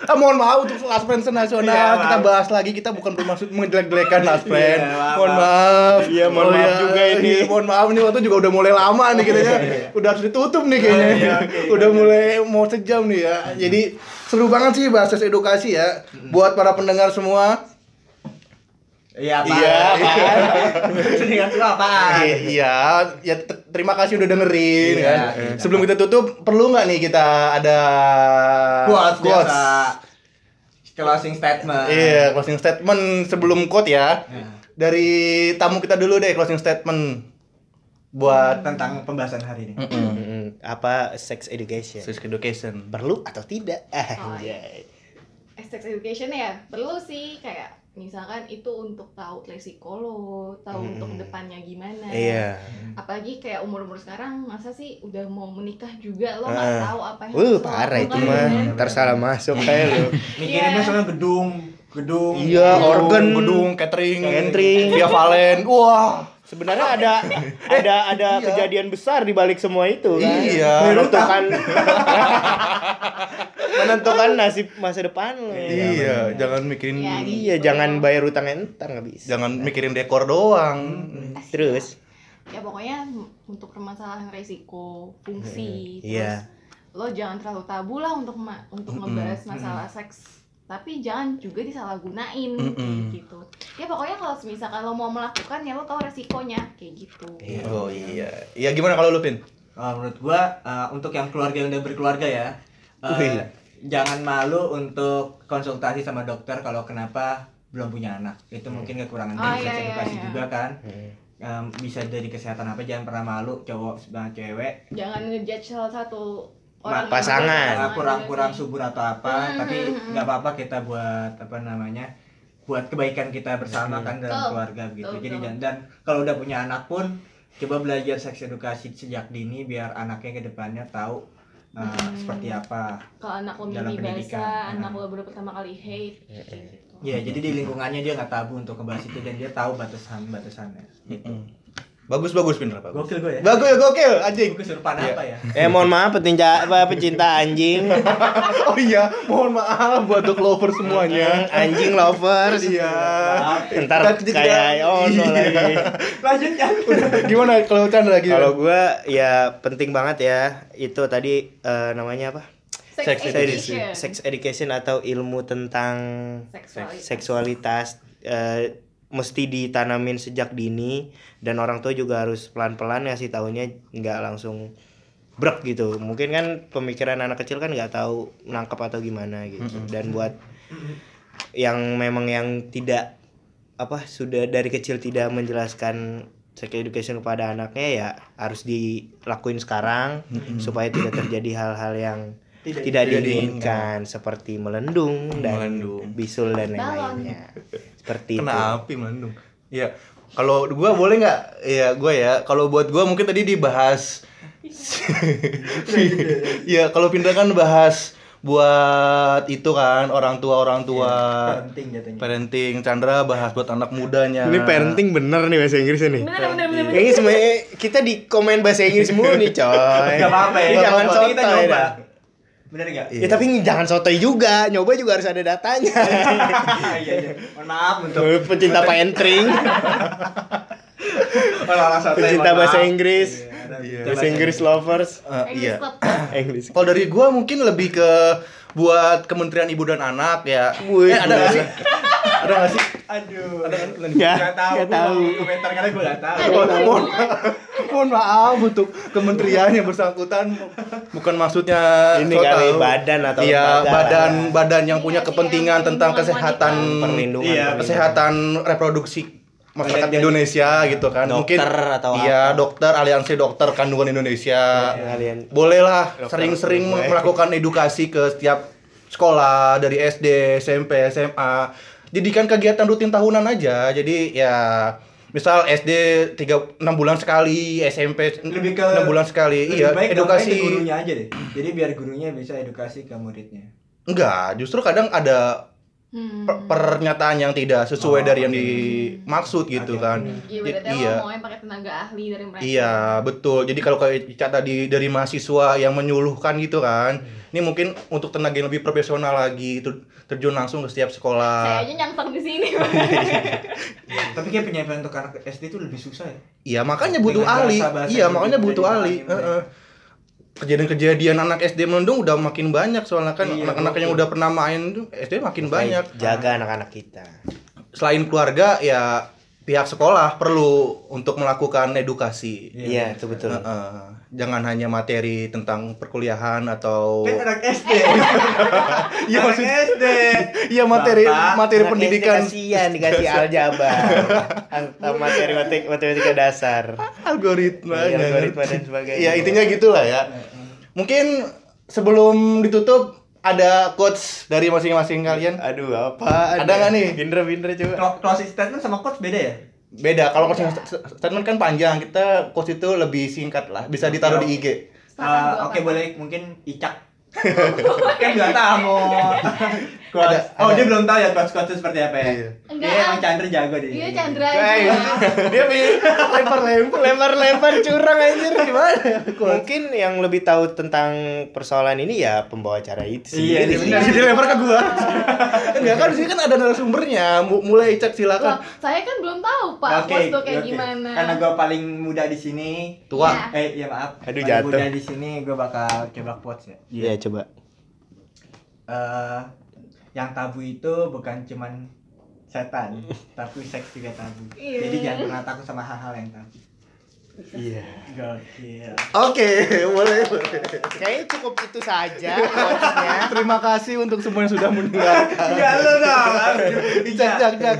Ah, mohon maaf untuk last friends nasional Iya, kita bahas lagi kita bukan bermaksud menjelek-jelekan last friend. Iya, maaf, mohon maaf. Iya, mohon maaf juga ini. iya, mohon maaf ini waktu juga udah mulai lama nih kayaknya. udah harus ditutup nih kayaknya. Oh, iya, udah mulai mau sejam nih ya. Jadi seru banget sih bahas edukasi ya. Buat para pendengar semua. Iya apa Iya, itu apaan Iya, ya t- terima kasih udah dengerin Iya, kan. iya. Sebelum kita tutup, perlu nggak nih kita ada quotes quotes? biasa closing statement Iya, closing statement sebelum quote ya. Nah. Dari tamu kita dulu deh closing statement. buat tentang pembahasan hari ini. Mm-mm. Mm, apa sex education sex education. perlu atau tidak Oh, anjay sex education ya perlu sih kayak misalkan itu untuk tahu resiko lo tahu Hmm. untuk depannya gimana iya apalagi kayak umur umur sekarang masa sih udah mau menikah juga lo Ah. nggak tahu apa yang uh lo parah itu mah kan? ntar salah masuk kayak lu Mikirinnya Iya. soalnya gedung, gedung. Iya, organ. gedung, catering, Catering. via Valen. Wah, sebenarnya ada ada ada Iya. kejadian besar di balik semua itu kan Iya. menentukan menentukan nasib masa depan lo iya, jangan mikirin Iya, gitu. iya jangan bayar utangnya entar nggak bisa jangan mikirin dekor doang. terus ya pokoknya untuk permasalahan resiko fungsi iya terus lo jangan terlalu tabu lah untuk ma- untuk ngebahas masalah seks tapi jangan juga disalahgunain Mm-mm. kayak gitu ya pokoknya kalau misalkan lo mau melakukan ya lo tahu resikonya kayak gitu Iya. Oh iya. Iya gimana kalau lu Pin? Uh, menurut gua uh, untuk yang keluarga yang udah berkeluarga ya, uh, jangan malu untuk konsultasi sama dokter kalau kenapa belum punya anak. Itu mungkin kekurangan Oh, dari iya, iya, edukasi iya. juga kan. Hmm. Um, bisa dari kesehatan apa jangan pernah malu cowok sama cewek jangan ngejudge salah satu orang pasangan. kurang-kurang subur atau apa, Hmm, tapi hmm, hmm. nggak apa-apa kita buat apa namanya buat kebaikan kita bersama kan dalam Betul. keluarga gitu. Betul, Jadi betul. jangan dan kalau udah punya anak pun coba belajar seks edukasi sejak dini biar anaknya ke depannya tahu uh, Hmm. seperti apa. kalau anak lo Dalam pendidikan. basah anak Hmm. lo baru pertama kali hate kayak gitu. Ya, jadi di lingkungannya dia nggak tabu untuk ngebahas itu dan dia tahu batasan-batasannya. Gitu. Bagus bagus Pin, bagus. Gokil gue ya. Gokil gokil anjing. Gue kesurupan Iya. apa ya? eh mohon maaf petinja apa pecinta anjing Oh iya, mohon maaf buat dog lover semuanya. anjing lovers Iya. ntar Kita- kita- kayak oh no Iya. lagi Lanjut ya. Gimana kalau Chandra gimana? kalau gua ya penting banget ya itu tadi eh, namanya apa sex, education, sex education atau ilmu tentang seksualitas. seksualitas eh, mesti ditanamin sejak dini dan orang tua juga harus pelan-pelan ngasih taunya nggak langsung brek gitu. Mungkin kan pemikiran anak kecil kan nggak tahu nangkep atau gimana gitu. Dan buat yang memang yang tidak apa sudah dari kecil tidak menjelaskan sex education kepada anaknya ya harus dilakuin sekarang supaya tidak terjadi hal-hal yang Tidak- tidak, tidak diinginkan seperti melendung dan Melendung. bisul dan lain-lainnya seperti Kena itu api melendung. Iya. Kalau gua boleh nggak? Iya, gua ya. Kalau buat gua mungkin tadi dibahas. Iya, kalau pindah kan bahas buat itu kan orang tua orang tua Penting jatuhnya. parenting Chandra bahas buat anak mudanya ini parenting bener nih bahasa bener bener bener, bener. ini semuanya kita di komen bahasa Inggris mulu nih coy Gak apa-apa ya. Ini jangan penting kita nyoba. Bener gak? Iya. ya tapi jangan sotoy juga nyoba juga harus ada datanya Iya, iya. Mohon maaf untuk orang-orang sotoy, pecinta mohon bahasa. Inggris Iya, Iya. bahasa Inggris lovers English iya. English kalau dari gua mungkin lebih ke buat Kementerian Ibu dan Anak ya Wih, eh, ada nggak sih ada nggak sih Aduh. ada kan Nggak, Gak tahu. nggak tahu. Komentar karena gue gak tahu. mohon, mohon, mohon maaf untuk kementerian yang bersangkutan bukan maksudnya Ini so kali tahu. badan atau iya badan badan yang Iya punya kepentingan yang tentang perlindungan kesehatan wanita. perlindungan Iya, perlindungan. kesehatan reproduksi masyarakat Indonesia gitu kan mungkin Dokter atau iya apa. dokter aliansi dokter kandungan Indonesia kalian bolehlah sering-sering ya. melakukan edukasi ke setiap sekolah dari SD, SMP, SMA. Jadikan kegiatan rutin tahunan aja. Jadi ya misal SD 3 6 bulan sekali, SMP Lebih ke 6 bulan sekali. Lebih Iya, baik edukasi. edukasi gurunya aja deh. Jadi biar gurunya bisa edukasi ke muridnya. Enggak, justru kadang ada Hmm. per- pernyataan yang tidak sesuai Oh, dari yang oke. dimaksud gitu kan. Iya, berarti Iya. lo maunya pakai tenaga ahli dari mereka. Iya, betul. Jadi kalau kayak Ica tadi dari mahasiswa yang menyuluhkan gitu kan. Ini mungkin untuk tenaga yang lebih profesional lagi itu terjun langsung ke setiap Saya sekolah. aja nyangkang di sini. Tapi kayak penyampai untuk anak SD itu lebih susah ya. Iya, makanya butuh Dengan ahli. Iya, makanya butuh ahli. Kejadian-kejadian anak SD melendung udah makin banyak soalnya kan Iya, anak-anak yang udah pernah main tuh SD makin banyak. jaga anak-anak kita Selain keluarga ya pihak sekolah perlu untuk melakukan edukasi. Iya, itu betul. Heeh. Jangan hanya materi tentang perkuliahan atau Kan anak SD. Iya, Anak maksud- SD. Iya materi Bapak, materi Anak pendidikan SD kasihan dikasih aljabar atau materi matematika, matematika dasar algoritma nggak algoritma dan sebagainya. ya intinya gitulah ya mungkin sebelum ditutup ada quotes dari masing-masing kalian aduh apa Ada nggak nih? Indra Indra coba Clo- Closing statement sama coach beda ya? Beda kalau quotes statement kan panjang kita quotes itu lebih singkat lah bisa ditaruh di IG Sepakat Ah, gua Oke apa? boleh mungkin Icak. Kan tamu. Coach. Ada- oh ada. dia belum tahu ya coach coach seperti apa ya? Iya. Enggak, Dia emang. Chandra jago dia. Iya Chandra aja. dia lempar lempar lempar lempar curang anjir gimana mungkin yang lebih tahu tentang persoalan ini ya pembawa acara itu sih Iya, iya, benar. jadi lempar ke gua enggak kan di sini kan ada narasumbernya Mu- mulai cek Loh, silakan saya kan belum tahu Pak pos tuh kayak oke. gimana. Karena gue paling muda di sini. tua Iya. Eh, iya maaf. Aduh, Paling jatuh. Muda di sini gue bakal coba quotes ya. iya coba Eh, yang tabu itu bukan cuman setan, tapi seks juga tabu. Iya. Jadi jangan pernah takut sama hal-hal yang tabu. iya Gokil. oke boleh boleh kayaknya cukup itu saja terima kasih untuk semua yang sudah mendengarkan Enggak lu dong. cak cak cak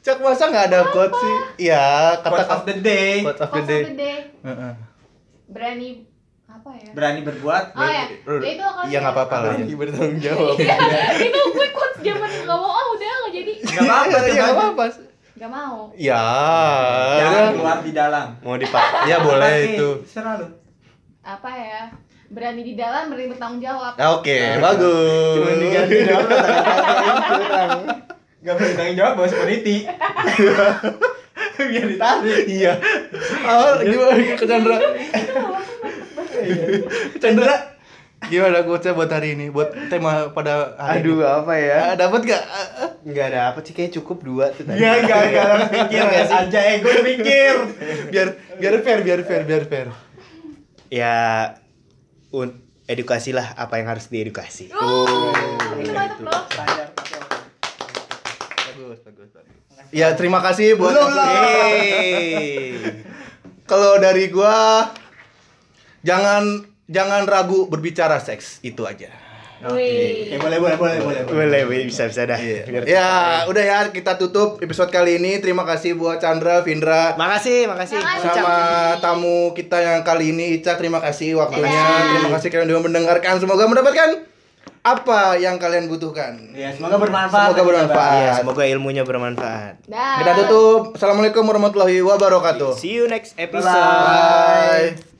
cak masa nggak ada quotes sih ya Quote kata of the day. quote of the day of the day. Heeh. Berani apa ya? Berani berbuat. Oh ya, ya itu kan. ya nggak apa-apa lah Berani bertanggung jawab itu gue quotes zaman nggak mau ah udah nggak jadi Enggak apa-apa, ya coba nggak apa-apa nggak mau ya Jangan keluar di dalam. mau dipakai ya boleh itu Serah lu. apa ya berani di dalam berani bertanggung jawab oke bagus cuma diganti curang Gak boleh tanggung jawab bos peneliti. Biar ditarik. iya ah gimana ke Chandra Chandra gimana quotesnya buat hari ini buat tema pada hari aduh ini? apa ya Ah, dapat gak nggak ada apa sih kayak cukup dua tuh tadi Enggak, enggak, enggak harus mikir Nggak sih? aja ego mikir. biar biar fair biar fair biar fair ya un- edukasi lah apa yang harus diedukasi oh itu loh bagus bagus bagus ya terima kasih buat. Yeay. kalau dari gua jangan jangan ragu berbicara seks itu aja. Oke, boleh, boleh, boleh, boleh. boleh boleh, bisa bisa dah Iya. Biar- Ya, udah ya kita tutup episode kali ini. Terima kasih buat Chandra, Vindra, makasih makasih Makasih. sama tamu kita yang kali ini Ica. Terima kasih waktunya. Dadah. Terima kasih kalian sudah mendengarkan. Semoga mendapatkan apa yang kalian butuhkan. Ya, semoga bermanfaat. Semoga bermanfaat. Iya, semoga ilmunya bermanfaat. Dah. Kita tutup. Assalamualaikum warahmatullahi wabarakatuh. See you next episode. Bye.